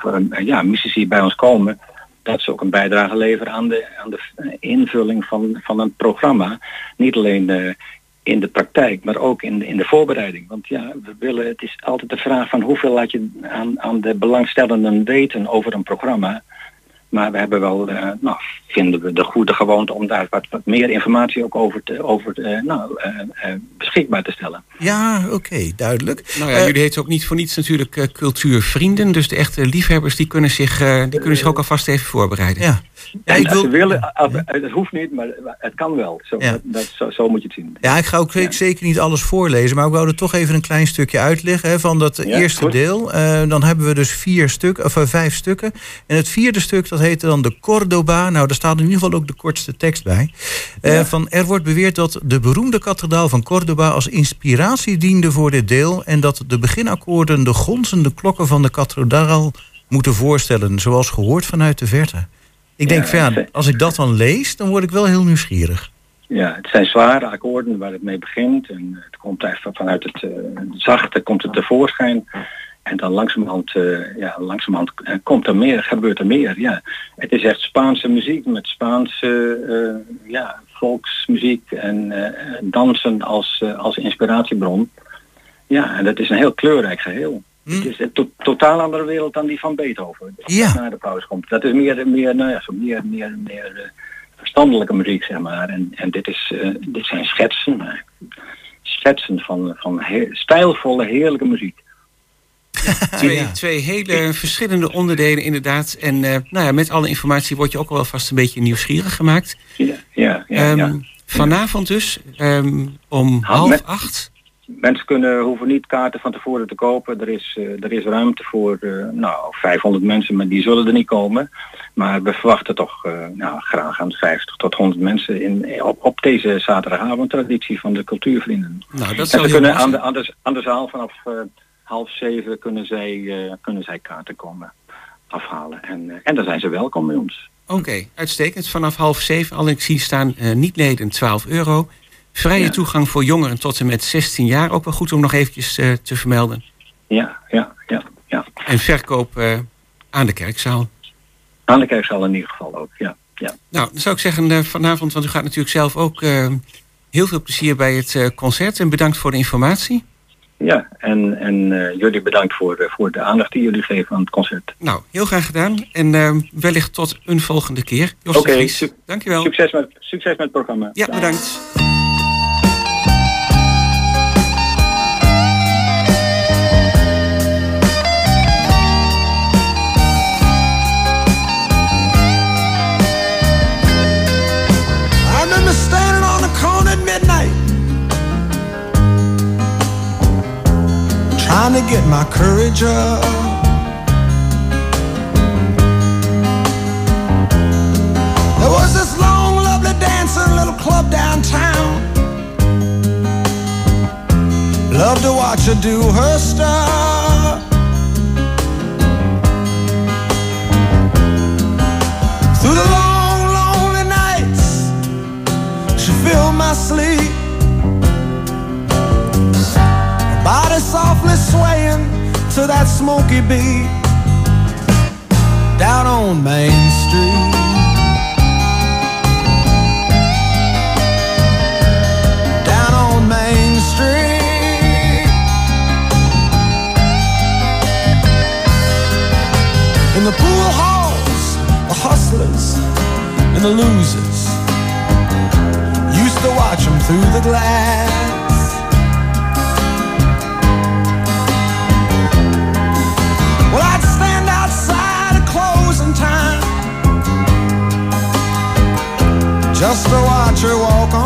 ja, muzici bij ons komen, dat ze ook een bijdrage leveren aan de, aan de invulling van, van een programma. Niet alleen eh, in de praktijk, maar ook in de, in de voorbereiding. Want ja, we willen, het is altijd de vraag van hoeveel laat je aan, aan de belangstellenden weten over een programma. Maar we hebben wel, eh, nou, vinden we de goede gewoonte om daar wat, wat meer informatie ook over, te, over eh, nou, eh, eh, beschikbaar te stellen.
Ja, oké, duidelijk.
Nou ja, jullie heten ook niet voor niets natuurlijk cultuurvrienden. Dus de echte liefhebbers die kunnen zich, eh, die kunnen zich ook alvast even voorbereiden.
ja. Ja, ik
als ze
wil,
willen, het hoeft niet, maar het kan wel. Zo,
Ja.
dat, zo, zo moet je het zien.
Ja, ik ga ook
Ja.
zeker niet alles voorlezen, maar ik wou er toch even een klein stukje uitleggen hè, van dat
Ja,
eerste
goed.
deel. Eh, dan hebben we dus vier stuk, of, vijf stukken. En het vierde stuk, dat heette dan de Cordoba. Nou, daar staat in ieder geval ook de kortste tekst bij. Eh, van, er wordt beweerd dat de beroemde kathedraal van Cordoba als inspiratie diende voor dit deel. En dat de beginakkoorden de gonzende klokken van de kathedraal moeten voorstellen, zoals gehoord vanuit de verte. Ik denk
Ja,
van ja, als ik dat dan lees, dan word ik wel heel nieuwsgierig.
Ja, het zijn zware akkoorden waar het mee begint. En het komt even vanuit het, eh, het zachte komt het tevoorschijn. En dan langzamerhand, eh ja, langzamerhand eh, komt er meer, gebeurt er meer. Ja. Het is echt Spaanse muziek met Spaanse eh, ja, volksmuziek en dansen als, als inspiratiebron. Ja, en dat is een heel kleurrijk geheel.
Hm.
Het is een to- totaal andere wereld dan die van Beethoven. Die
Ja.
Na de pauze komt. Dat is meer, meer, nou ja, zo meer, meer, meer verstandelijke muziek, zeg maar. En, en dit, is, dit zijn schetsen. schetsen van, van he- stijlvolle, heerlijke muziek.
Twee,
Ja.
twee hele verschillende onderdelen inderdaad. En eh, nou ja, met alle informatie word je ook wel vast een beetje nieuwsgierig gemaakt.
Ja, ja, ja,
Ehm,
ja.
Vanavond dus, ehm, om
Ha,
half
met-
acht.
Mensen kunnen, hoeven niet kaarten van tevoren te kopen. Er is, eh, er is ruimte voor eh, nou, 500 mensen, maar die zullen er niet komen. Maar we verwachten toch eh, nou, graag aan 50 tot 100 mensen in, op, op deze zaterdagavond-traditie van de cultuurvrienden.
Nou, dat
En ze kunnen aan de, aan, de, aan de zaal vanaf eh, half zeven kunnen zij, eh, kunnen zij kaarten komen afhalen. En, eh, en dan zijn ze welkom bij ons.
Oké, uitstekend. Vanaf half zeven, al ik zie staan, eh, niet-leden 12 euro. Vrije
Ja.
toegang voor jongeren tot en met 16 jaar. Ook wel goed om nog eventjes te vermelden.
Ja, ja, ja, ja.
En verkoop aan de kerkzaal.
Aan de kerkzaal in ieder geval ook, ja. ja.
Nou, dan zou ik zeggen vanavond, want u gaat natuurlijk zelf ook heel veel plezier bij het concert. En bedankt voor de informatie.
Ja, en, en eh, jullie bedankt voor, eh, voor de aandacht die jullie geven aan het concert.
Nou, heel graag gedaan. En eh, wellicht tot een volgende keer.
Oké, su-
dankjewel.
Succes met, succes met het programma.
Ja, bedankt.
Trying to get my courage up. There was this long, lovely dancing little club downtown. Love to watch her do her stuff. Through the long, lonely nights, she filled my sleep. Swaying to that smoky beat. Down on Main Street. Down on Main Street. In the pool halls, the hustlers and the losers used to watch them through the glass. country walk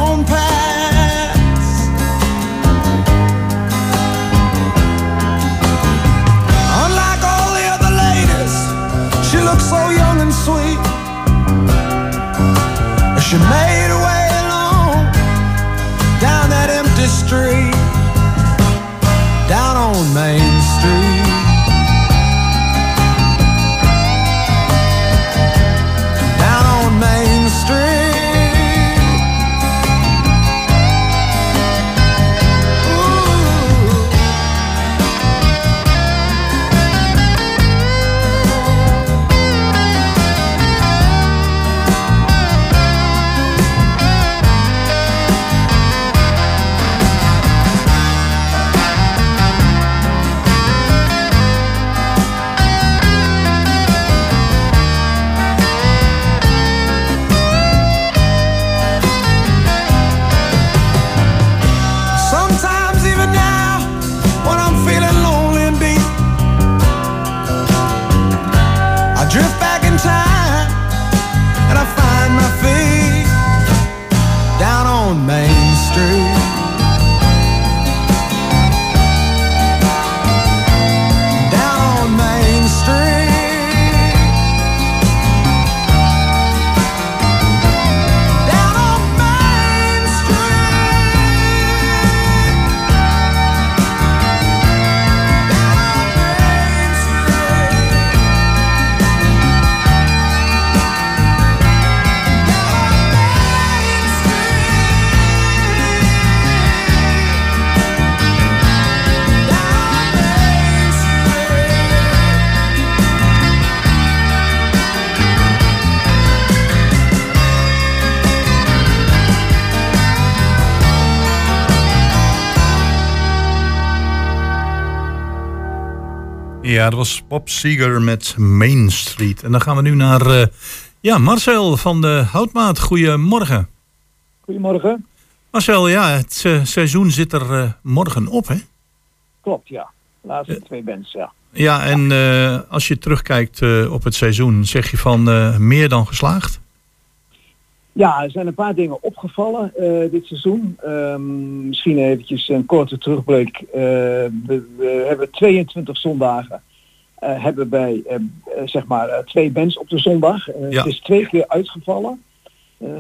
Ja, dat was Bob Seeger met Main Street. En dan gaan we nu naar eh, ja, Marcel van de Houtmaat. Goedemorgen.
Goedemorgen.
Marcel, ja, het eh, seizoen zit er eh, morgen op, hè?
Klopt, ja. Laatste twee bands, ja.
Ja, en als je terugkijkt op het seizoen, zeg je van meer dan geslaagd?
Ja, er zijn een paar dingen opgevallen eh, dit seizoen. Ehm, misschien eventjes een korte terugblik. Eh, we, we hebben 22 zondagen. eh, hebben wij zeg maar twee bands op de zondag.
Ja.
Het is twee keer uitgevallen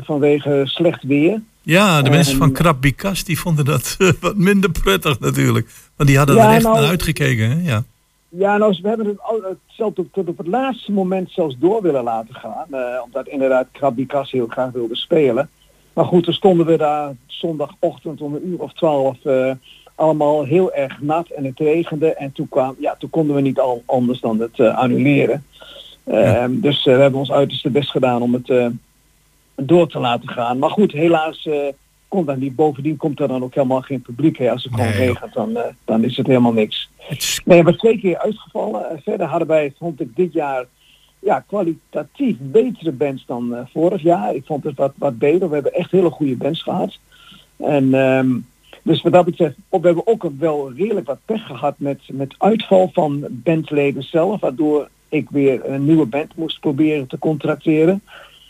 vanwege slecht weer.
Ja, de mensen
En-
van Krab Bikas, die vonden dat wat minder prettig natuurlijk. Want die hadden
Ja,
er echt
nou-
naar uitgekeken, hè? Ja.
Ja, nou, we hebben het al, tot, tot op het laatste moment zelfs door willen laten gaan. eh, omdat inderdaad Krabikas heel graag wilde spelen. Maar goed, dan stonden we daar zondagochtend om een uur of twaalf eh, allemaal heel erg nat en het regende. En toen, kwam, ja, toen konden we niet al anders dan het eh, annuleren. Eh, Dus we hebben ons uiterste best gedaan om het door te laten gaan. Maar goed, helaas dat niet. Bovendien komt er dan ook helemaal geen publiek. Hè. Als het gewoon
Nee,
regent, dan, eh, dan is het helemaal niks.
Is-
Nee, we twee keer uitgevallen. Eh, Verder hadden wij, vond ik dit jaar, ja, kwalitatief betere bands dan eh, vorig jaar. Ik vond het wat, wat beter. We hebben echt hele goede bands gehad. En ehm, dus wat dat betreft, ook- we hebben ook wel redelijk wat pech gehad met, met uitval van bandleden zelf, waardoor ik weer een nieuwe band moest proberen te contracteren.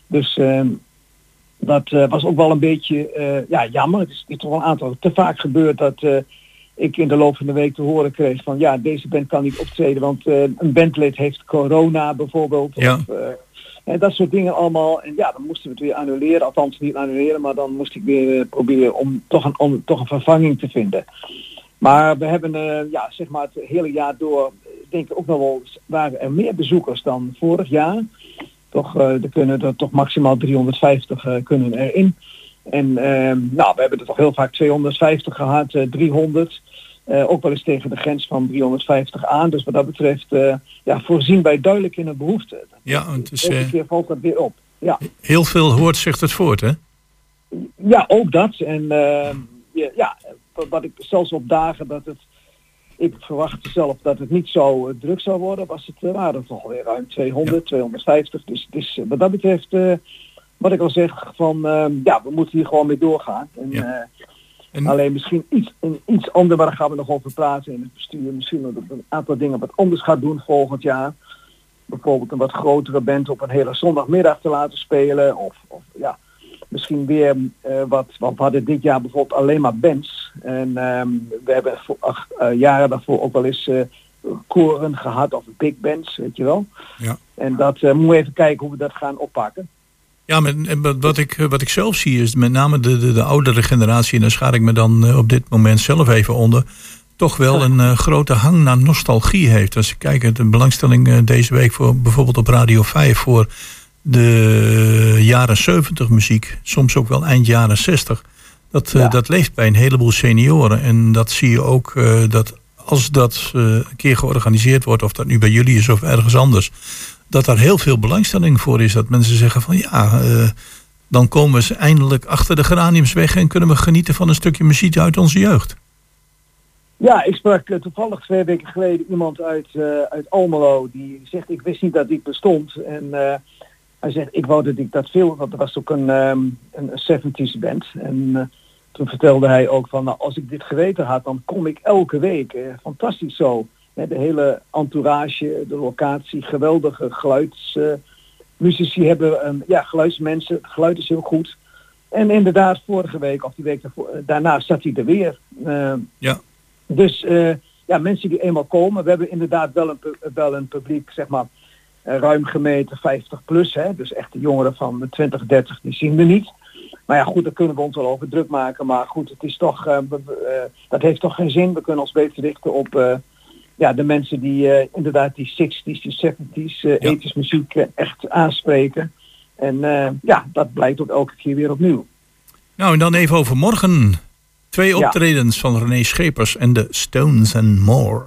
Dus ehm, dat eh, was ook wel een beetje eh, ja, jammer. Het is, toch wel een aantal te vaak gebeurd dat eh, ik in de loop van de week te horen kreeg van ja, deze band kan niet optreden, want een bandlid heeft corona bijvoorbeeld.
Ja.
Of, en dat soort dingen allemaal. En ja, dan moesten we het weer annuleren. Althans niet annuleren, maar dan moest ik weer proberen om toch een, om toch een vervanging te vinden. Maar we hebben ja, zeg maar het hele jaar door, denk ik ook nog wel, waren er meer bezoekers dan vorig jaar. Toch, eh, er kunnen er toch maximaal 350 eh, kunnen erin. En ehm, nou, we hebben er toch heel vaak 250 gehad, eh, 300. Eh, ook wel eens tegen de grens van 350 aan. Dus wat dat betreft ja, voorzien wij duidelijk in een behoefte.
ja, het is eh,
keer valt dat weer op. Ja.
heel veel hoort zich het voort, hè?
Ja, ook dat. En ehm, ja, wat ik zelfs op dagen dat het, ik verwachtte zelf dat het niet zo eh, druk zou worden, was het, eh, waren het toch weer ruim 200, 250. Dus, dus eh, wat dat betreft, wat ik al zeg, van ja, we moeten hier gewoon mee doorgaan. En,
Ja. En-
Alleen misschien iets, een, iets ander, maar daar gaan we nog over praten in het bestuur. Misschien dat we een aantal dingen wat anders gaat doen volgend jaar. Bijvoorbeeld een wat grotere band op een hele zondagmiddag te laten spelen. Of, of ja, misschien weer eh, wat, want we hadden dit jaar bijvoorbeeld alleen maar bands. En ehm, we hebben voor, ach, eh, jaren daarvoor ook wel eens eh, koren gehad of big bands, weet je wel.
Ja.
En dat moeten we even kijken hoe we dat gaan oppakken.
Ja, maar en wat- ik, wat ik zelf zie is met name de, de, de oudere generatie, en daar schaar ik me dan op dit moment zelf even onder, toch wel een grote hang naar nostalgie heeft. Als ik kijk, de belangstelling deze week voor bijvoorbeeld op Radio 5 voor de jaren 70 muziek, soms ook wel eind jaren 60. Dat, eh, dat leeft bij een heleboel senioren. En dat zie je ook eh, dat als dat eh, een keer georganiseerd wordt, of dat nu bij jullie is of ergens anders, dat daar heel veel belangstelling voor is. Dat mensen zeggen van ja, dan komen we eindelijk achter de geraniums weg en kunnen we genieten van een stukje muziek uit onze jeugd.
Ja, ik sprak toevallig twee weken geleden iemand uit, uit Almelo die zegt ik wist niet dat dit bestond. En hij zegt ik wou dat ik dat veel, want er was ook een, ehm, een 70s band. En eh, toen vertelde hij ook van nou, als ik dit geweten had dan kom ik elke week. Eh, fantastisch zo. De hele entourage, de locatie, geweldige geluids. eh, hebben, um, ja geluidsmensen, het geluid is heel goed. En inderdaad, vorige week of die week daarvoor, daarna zat hij er weer. Eh,
Ja.
dus ja, mensen die eenmaal komen, we hebben inderdaad wel een, wel een publiek, zeg maar, ruim gemeten 50 plus. Hè? Dus echt de jongeren van 20, 30, die zien we niet. Maar ja, goed, daar kunnen we ons wel over druk maken. Maar goed, het is toch, eh, we- eh, dat heeft toch geen zin. We kunnen ons beter richten op eh, ja, de mensen die eh, inderdaad die 60s, die 70s, eh
Ja.
ethisch muziek eh, echt aanspreken. En eh, ja, dat blijkt ook elke keer weer opnieuw.
Nou, en dan even over morgen. Twee
Ja.
optredens van René Schepers en de Stones and More.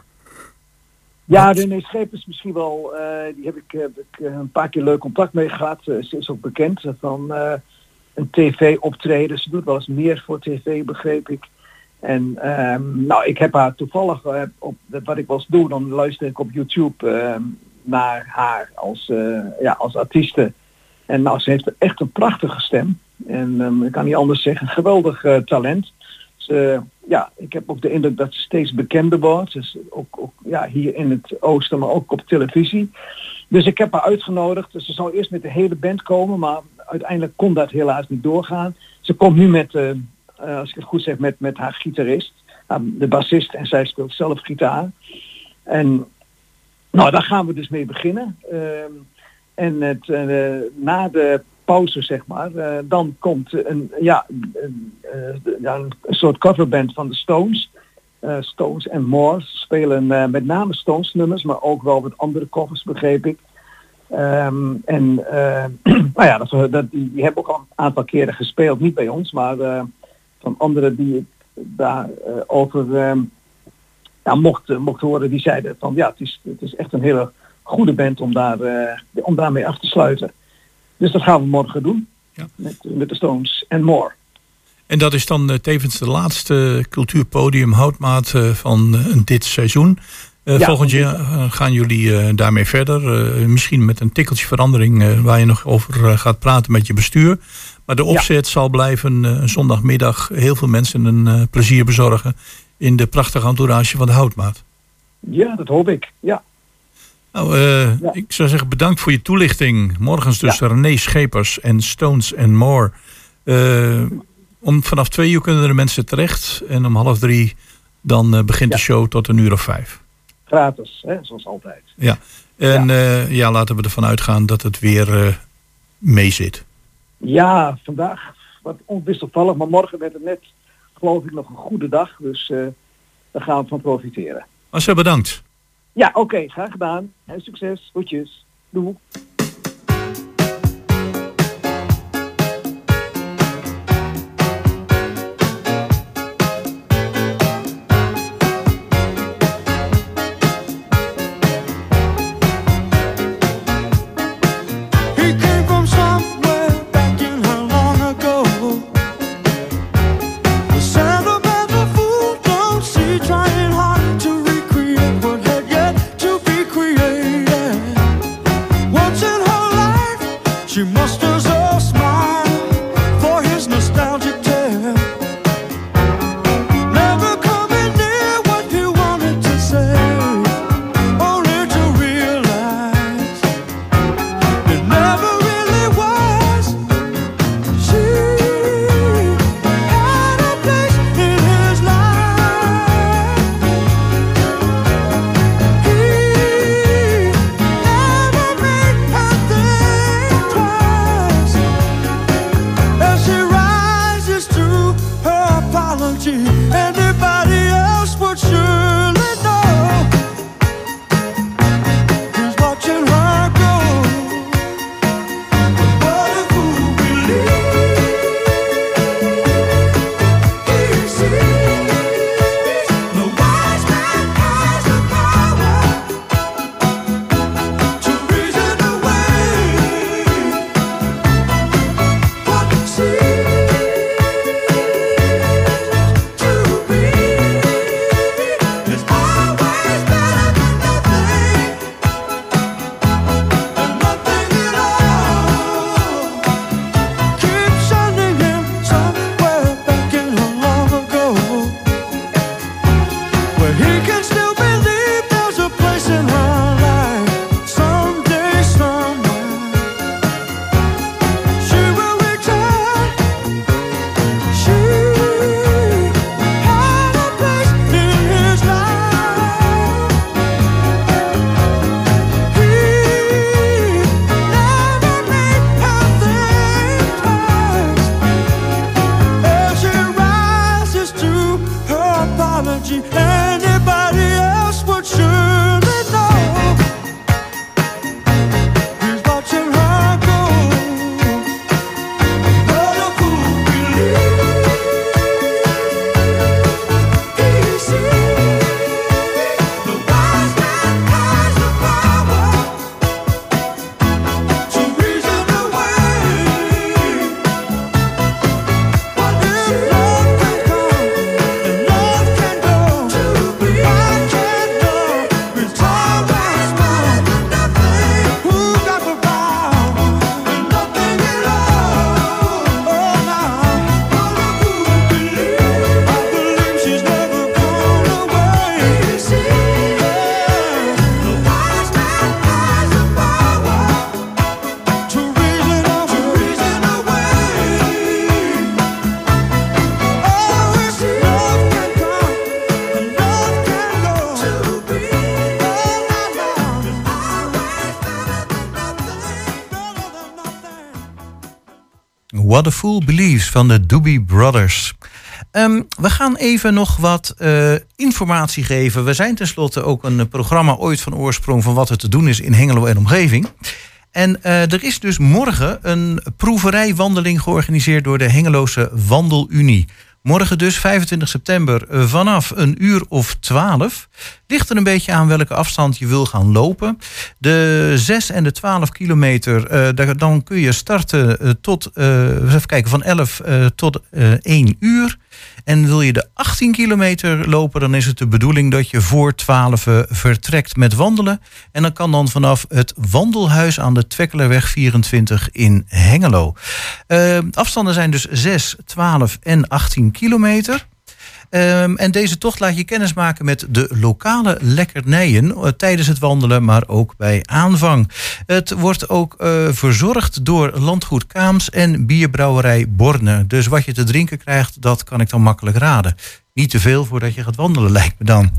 Ja? René Schepers misschien wel, eh, die heb ik, heb ik eh, een paar keer leuk contact mee gehad. Eh, ze is ook bekend van een tv-optreden. Ze doet wel eens meer voor tv, begreep ik. En ehm, nou, ik heb haar toevallig, op, wat ik wel eens doe, dan luister ik op YouTube ehm, naar haar als, ja, als artieste. En nou, ze heeft echt een prachtige stem. En ehm, ik kan niet anders zeggen, geweldig talent. Ze, ja, ik heb ook de indruk dat ze steeds bekender wordt. Dus ook, ook ja, hier in het oosten, maar ook op televisie. Dus ik heb haar uitgenodigd. Dus ze zou eerst met de hele band komen, maar uiteindelijk kon dat helaas niet doorgaan. Ze komt nu met, eh, als ik het goed zeg, met, met haar gitarist, uh, de bassist, en zij speelt zelf gitaar. En nou, daar gaan we dus mee beginnen. Ehm, en het, eh, na de pauze, zeg maar, eh, dan komt een, ja, een, eh, ja, een soort coverband van de Stones. Eh, Stones en More Ze spelen met name Stones nummers, maar ook wel wat andere covers, begreep ik. Ehm, en nou ja, dat, dat, die, hebben ook al een aantal keren gespeeld, niet bij ons, maar van anderen die ik daarover over ehm, ja, mocht, mocht horen, die zeiden van ja, het is, het is echt een hele goede band om, daar, om daarmee af te sluiten. Dus dat gaan we morgen doen. Met, met de Stones en More.
En dat is dan eh, tevens de laatste cultuurpodium houtmaat eh, van eh, dit seizoen. Eh,
Ja.
Volgend jaar eh, gaan jullie eh, daarmee verder. Eh, misschien met een tikkeltje verandering eh, waar je nog over eh, gaat praten met je bestuur. Maar de opzet zal blijven eh, een zondagmiddag heel veel mensen een eh, plezier bezorgen in de prachtige entourage van de houtmaat.
Ja, dat hoop ik. Ja.
Nou, eh, ik zou zeggen bedankt voor je toelichting. Morgens dus René Schepers en Stones and More. Eh, om, vanaf twee uur kunnen de mensen terecht. En om half drie dan eh, begint de show tot een uur of vijf.
Gratis, hè, zoals altijd.
Ja. En ja. ja, laten we ervan uitgaan dat het weer mee zit.
Ja, vandaag wat onwisselvallig, maar morgen werd het net, geloof ik, nog een goede dag. Dus daar gaan we van profiteren.
Marcel, bedankt.
Ja, oké, graag gedaan. En succes. Groetjes. Doei.
A Fool Believes van de Doobie Brothers. Ehm, we gaan even nog wat eh, informatie geven. We zijn tenslotte ook een programma ooit van oorsprong van wat er te doen is in Hengelo en omgeving. En eh, er is dus morgen een proeverijwandeling georganiseerd door de Hengeloze Wandelunie. Morgen dus, 25 september, eh, vanaf een uur of 12. Ligt er een beetje aan welke afstand je wil gaan lopen. De 6 en de 12 kilometer, eh, dan kun je starten eh, tot, eh, even kijken, van 11 eh, tot eh 1 uur. En wil je de 18 kilometer lopen, dan is het de bedoeling dat je voor 12 vertrekt met wandelen. En dan kan dan vanaf het wandelhuis aan de Twekkelerweg 24 in Hengelo. Afstanden zijn dus 6, 12 en 18 kilometer. Ehm, en deze tocht laat je kennis maken met de lokale lekkernijen eh, tijdens het wandelen, maar ook bij aanvang. Het wordt ook eh, verzorgd door landgoed Kaams en bierbrouwerij Borne. Dus wat je te drinken krijgt, dat kan ik dan makkelijk raden. Niet te veel voordat je gaat wandelen, lijkt me dan.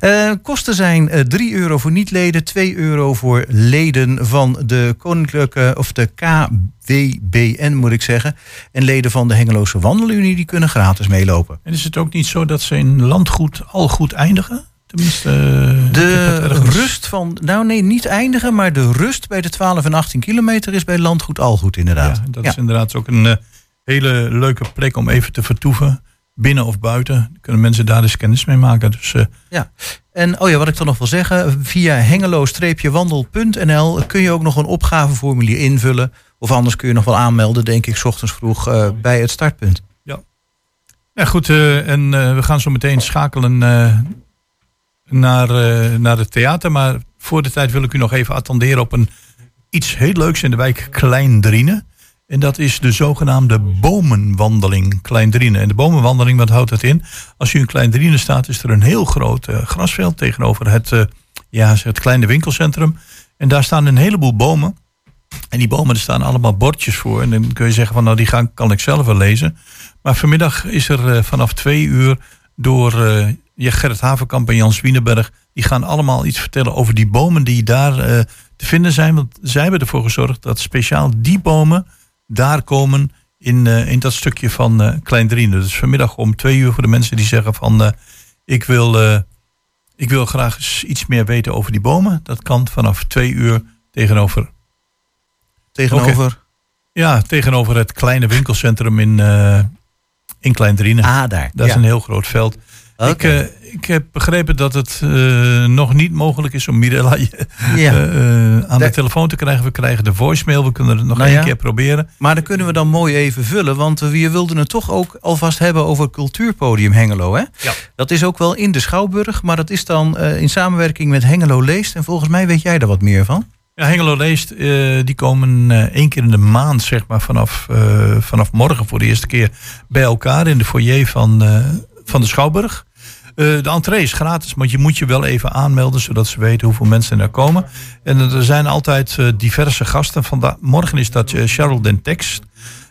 Eh, kosten zijn eh, 3 euro voor niet-leden, 2 euro voor leden van de Koninklijke of de KWBN, moet ik zeggen. En leden van de Hengeloze Wandelunie, die kunnen gratis meelopen.
En is het ook niet zo dat ze in landgoed al goed eindigen? Tenminste, eh,
De rust van, nou nee, niet eindigen, maar de rust bij de 12 en 18 kilometer is bij landgoed al goed, inderdaad.
Ja, dat is inderdaad ook een eh, hele leuke plek om even te vertoeven. Binnen of buiten. Kunnen mensen daar dus kennis mee maken. Dus eh,
Ja. En oh ja, wat ik dan nog wil zeggen, via hengelo-wandel.nl kun je ook nog een opgaveformulier invullen. Of anders kun je nog wel aanmelden, denk ik, 's ochtends vroeg eh, bij het startpunt.
Ja, goed. eh, en we gaan zo meteen schakelen naar, naar het theater. Maar voor de tijd wil ik u nog even attenderen op een iets heel leuks in de wijk Kleindriene. En dat is de zogenaamde bomenwandeling Kleindriene. En de bomenwandeling, wat houdt dat in? Als u in Kleindriene staat, is er een heel groot eh, grasveld tegenover het, eh, ja, het kleine winkelcentrum. En daar staan een heleboel bomen. En die bomen, er staan allemaal bordjes voor. En dan kun je zeggen van, nou die gaan, kan ik zelf wel lezen. Maar vanmiddag is er eh, vanaf twee uur door ja, Gerrit Havenkamp en Jans Wienerberg... die gaan allemaal iets vertellen over die bomen die daar te vinden zijn. Want zij hebben ervoor gezorgd dat speciaal die bomen daar komen... in, eh, in dat stukje van eh Kleindriene. Dus vanmiddag om twee uur voor de mensen die zeggen van... eh, ik, wil, ik wil graag eens iets meer weten over die bomen. Dat kan vanaf twee uur tegenover
Tegenover.
Ja, tegenover het kleine winkelcentrum in, in Kleindriene.
Ah, daar.
Dat is een heel groot veld. Ik, eh, ik heb begrepen dat het eh, nog niet mogelijk is om Mirella
Ja.
eh, aan de telefoon te krijgen. We krijgen de voicemail. We kunnen het nog
Nou
één
ja.
keer proberen.
Maar dan kunnen we dan mooi even vullen. Want we wilden het toch ook alvast hebben over Cultuurpodium Hengelo. Hè?
Ja.
Dat is ook wel in de Schouwburg. Maar dat is dan in samenwerking met Hengelo Leest. En volgens mij weet jij daar wat meer van.
Ja, Hengelo Leest, die komen één keer in de maand, zeg maar, vanaf, vanaf morgen voor de eerste keer bij elkaar in de foyer van, van de Schouwburg. Eh, de entree is gratis, maar je moet je wel even aanmelden, zodat ze weten hoeveel mensen er komen. En er zijn altijd eh, diverse gasten. Vanda morgen is dat eh, Cheryl Den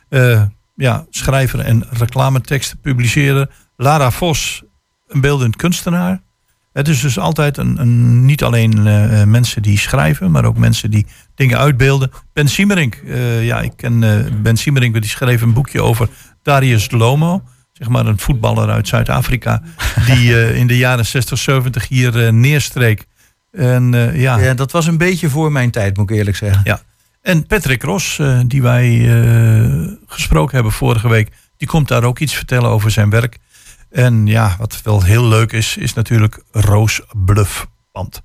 eh, ja, schrijver en reclameteksten publiceren. Lara Vos, een beeldend kunstenaar. Het is dus altijd een, een, niet alleen eh, eh, mensen die schrijven, maar ook mensen die dingen uitbeelden. Ben Siemerink, eh, ja, ik ken eh, Ben Siemerink, die schreef een boekje over Darius Lomo. Zeg maar een voetballer uit Zuid-Afrika. Die eh, in de jaren 60, 70 hier eh, neerstreek. En eh, ja,
Ja, dat was een beetje voor mijn tijd, moet ik eerlijk zeggen.
ja. En Patrick Ros, die wij gesproken hebben vorige week, die komt daar ook iets vertellen over zijn werk. En ja, wat wel heel leuk is, is natuurlijk Roos Bluffband.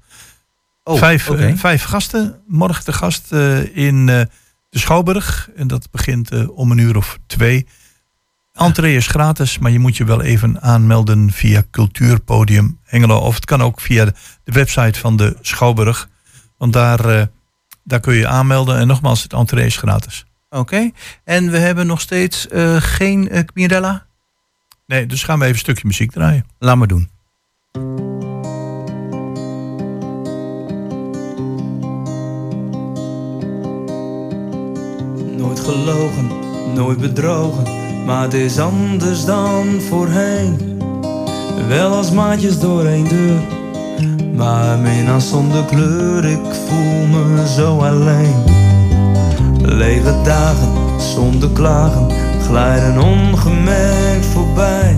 Oh,
vijf, vijf gasten, morgen de gast in de Schouwburg. En dat begint om een uur of twee. Entree is gratis, maar je moet je wel even aanmelden via Cultuurpodium Hengelo. Of het kan ook via de, website van de Schouwburg. Want daar, eh, daar kun je aanmelden. En nogmaals, het entree is gratis.
Oké. En we hebben nog steeds eh, geen uh, Mirella?
Nee, dus gaan we even een stukje muziek draaien.
Laat maar doen.
Nooit gelogen, nooit bedrogen, maar het is anders dan voorheen. Wel als maatjes door één deur, maar minnaar zonder kleur, ik voel me zo alleen. Lege dagen, zonder klagen glijden ongemerkt voorbij.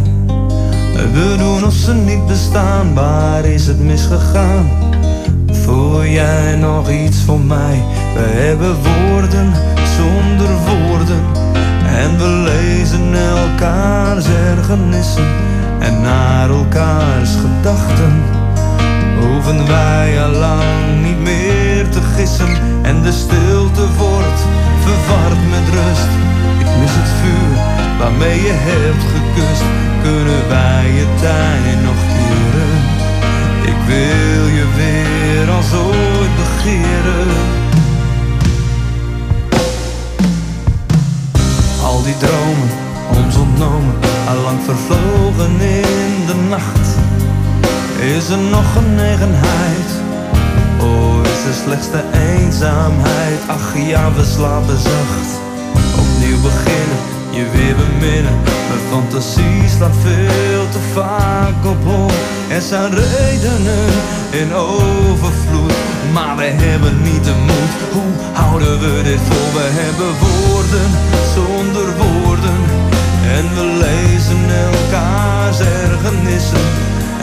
We doen of ze niet bestaan, waar is het misgegaan? Voel jij nog iets voor mij? We hebben woorden zonder woorden. En we lezen elkaars ergernissen en naar elkaars gedachten. Hoeven wij al lang niet meer te gissen en de stilte wordt verward met rust. Ik mis het vuur waarmee je hebt gekust. Kunnen wij je tijd nog keren? Ik wil je weer als ooit begeren. Al die dromen, ons ontnomen, allang vervlogen in de nacht. Is er nog genegenheid? Oh, is er slechts de eenzaamheid? Ach ja, we slapen zacht. Opnieuw beginnen, je weer beminnen. Mijn fantasie slaat veel te vaak op hol. Er zijn redenen in overvloed, maar we hebben niet de moed. Hoe houden we dit vol? We hebben woorden zonder woorden. En we lezen elkaars ergernissen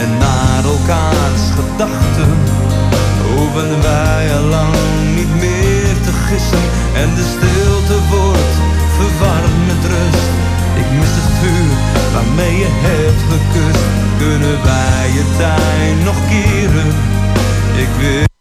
en naar elkaars gedachten. Hoeven wij al lang niet meer te gissen en de stilte wordt verwarmd Ik mis het vuur waarmee je hebt gekust. Kunnen wij je tijd nog keren? Ik wil.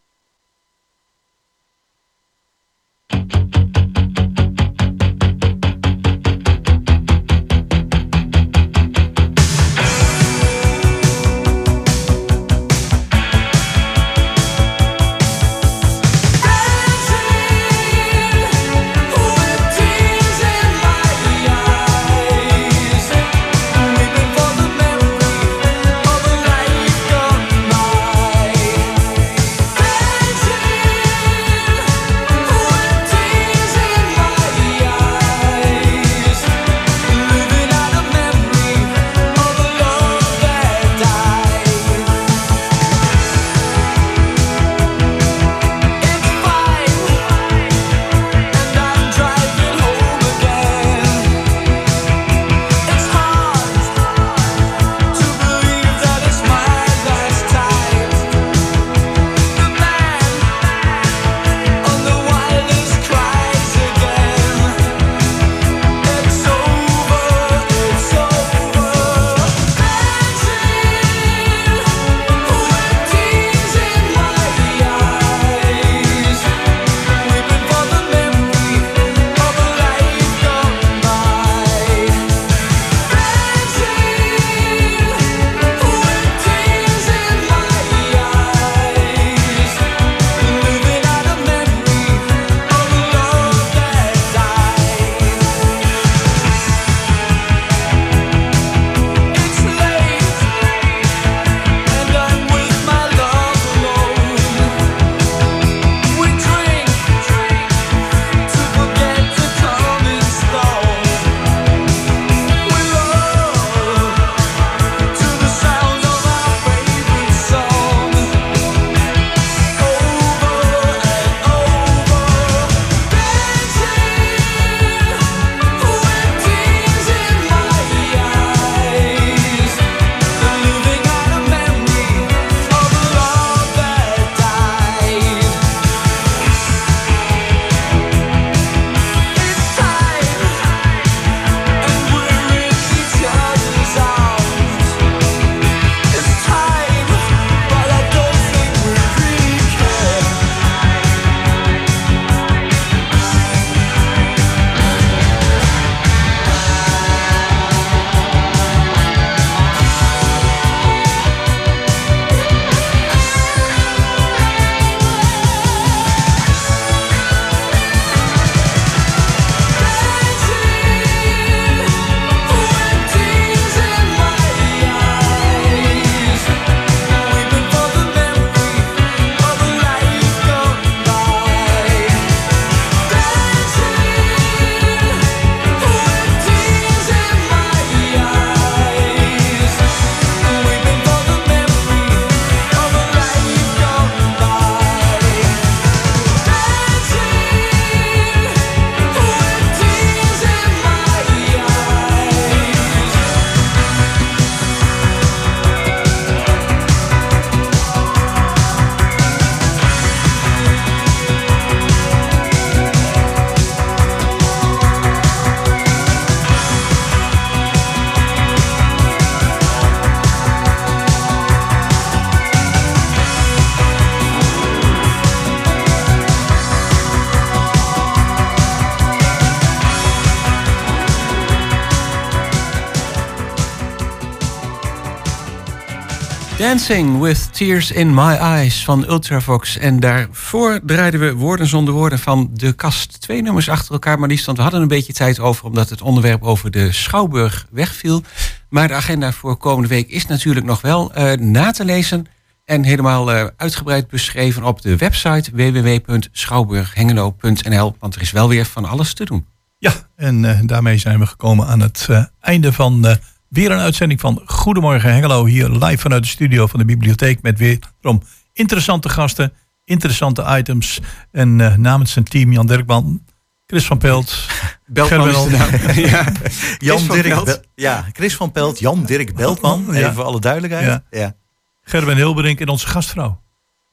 Dancing with Tears in My Eyes van Ultravox. En daarvoor draaiden we Woorden zonder woorden van de kast. Twee nummers achter elkaar, maar liefst, want we hadden een beetje tijd over... omdat het onderwerp over de Schouwburg wegviel. Maar de agenda voor komende week is natuurlijk nog wel eh, na te lezen... en helemaal eh, uitgebreid beschreven op de website www.schouwburghengelo.nl... want er is wel weer van alles te doen.
Ja, en eh, daarmee zijn we gekomen aan het einde van weer een uitzending van Goedemorgen Hengelo. Hier live vanuit de studio van de bibliotheek met weerom interessante gasten, interessante items. En eh, namens zijn team Jan Dirkman, Chris van Pelt,
Beltman is de naam. ja.
Jan
van
Dirk
Pelt.
Ja, Chris van Pelt, Jan Dirk Beltman.
Ja.
Even voor alle duidelijkheid.
Ja.
Ja, ja.
Gerben Hilberink en onze gastvrouw.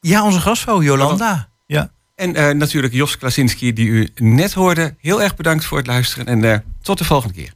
onze gastvrouw Jolanda.
Ja,
En eh, natuurlijk Jos Klasinski, die u net hoorde. Heel erg bedankt voor het luisteren en eh, tot de volgende keer.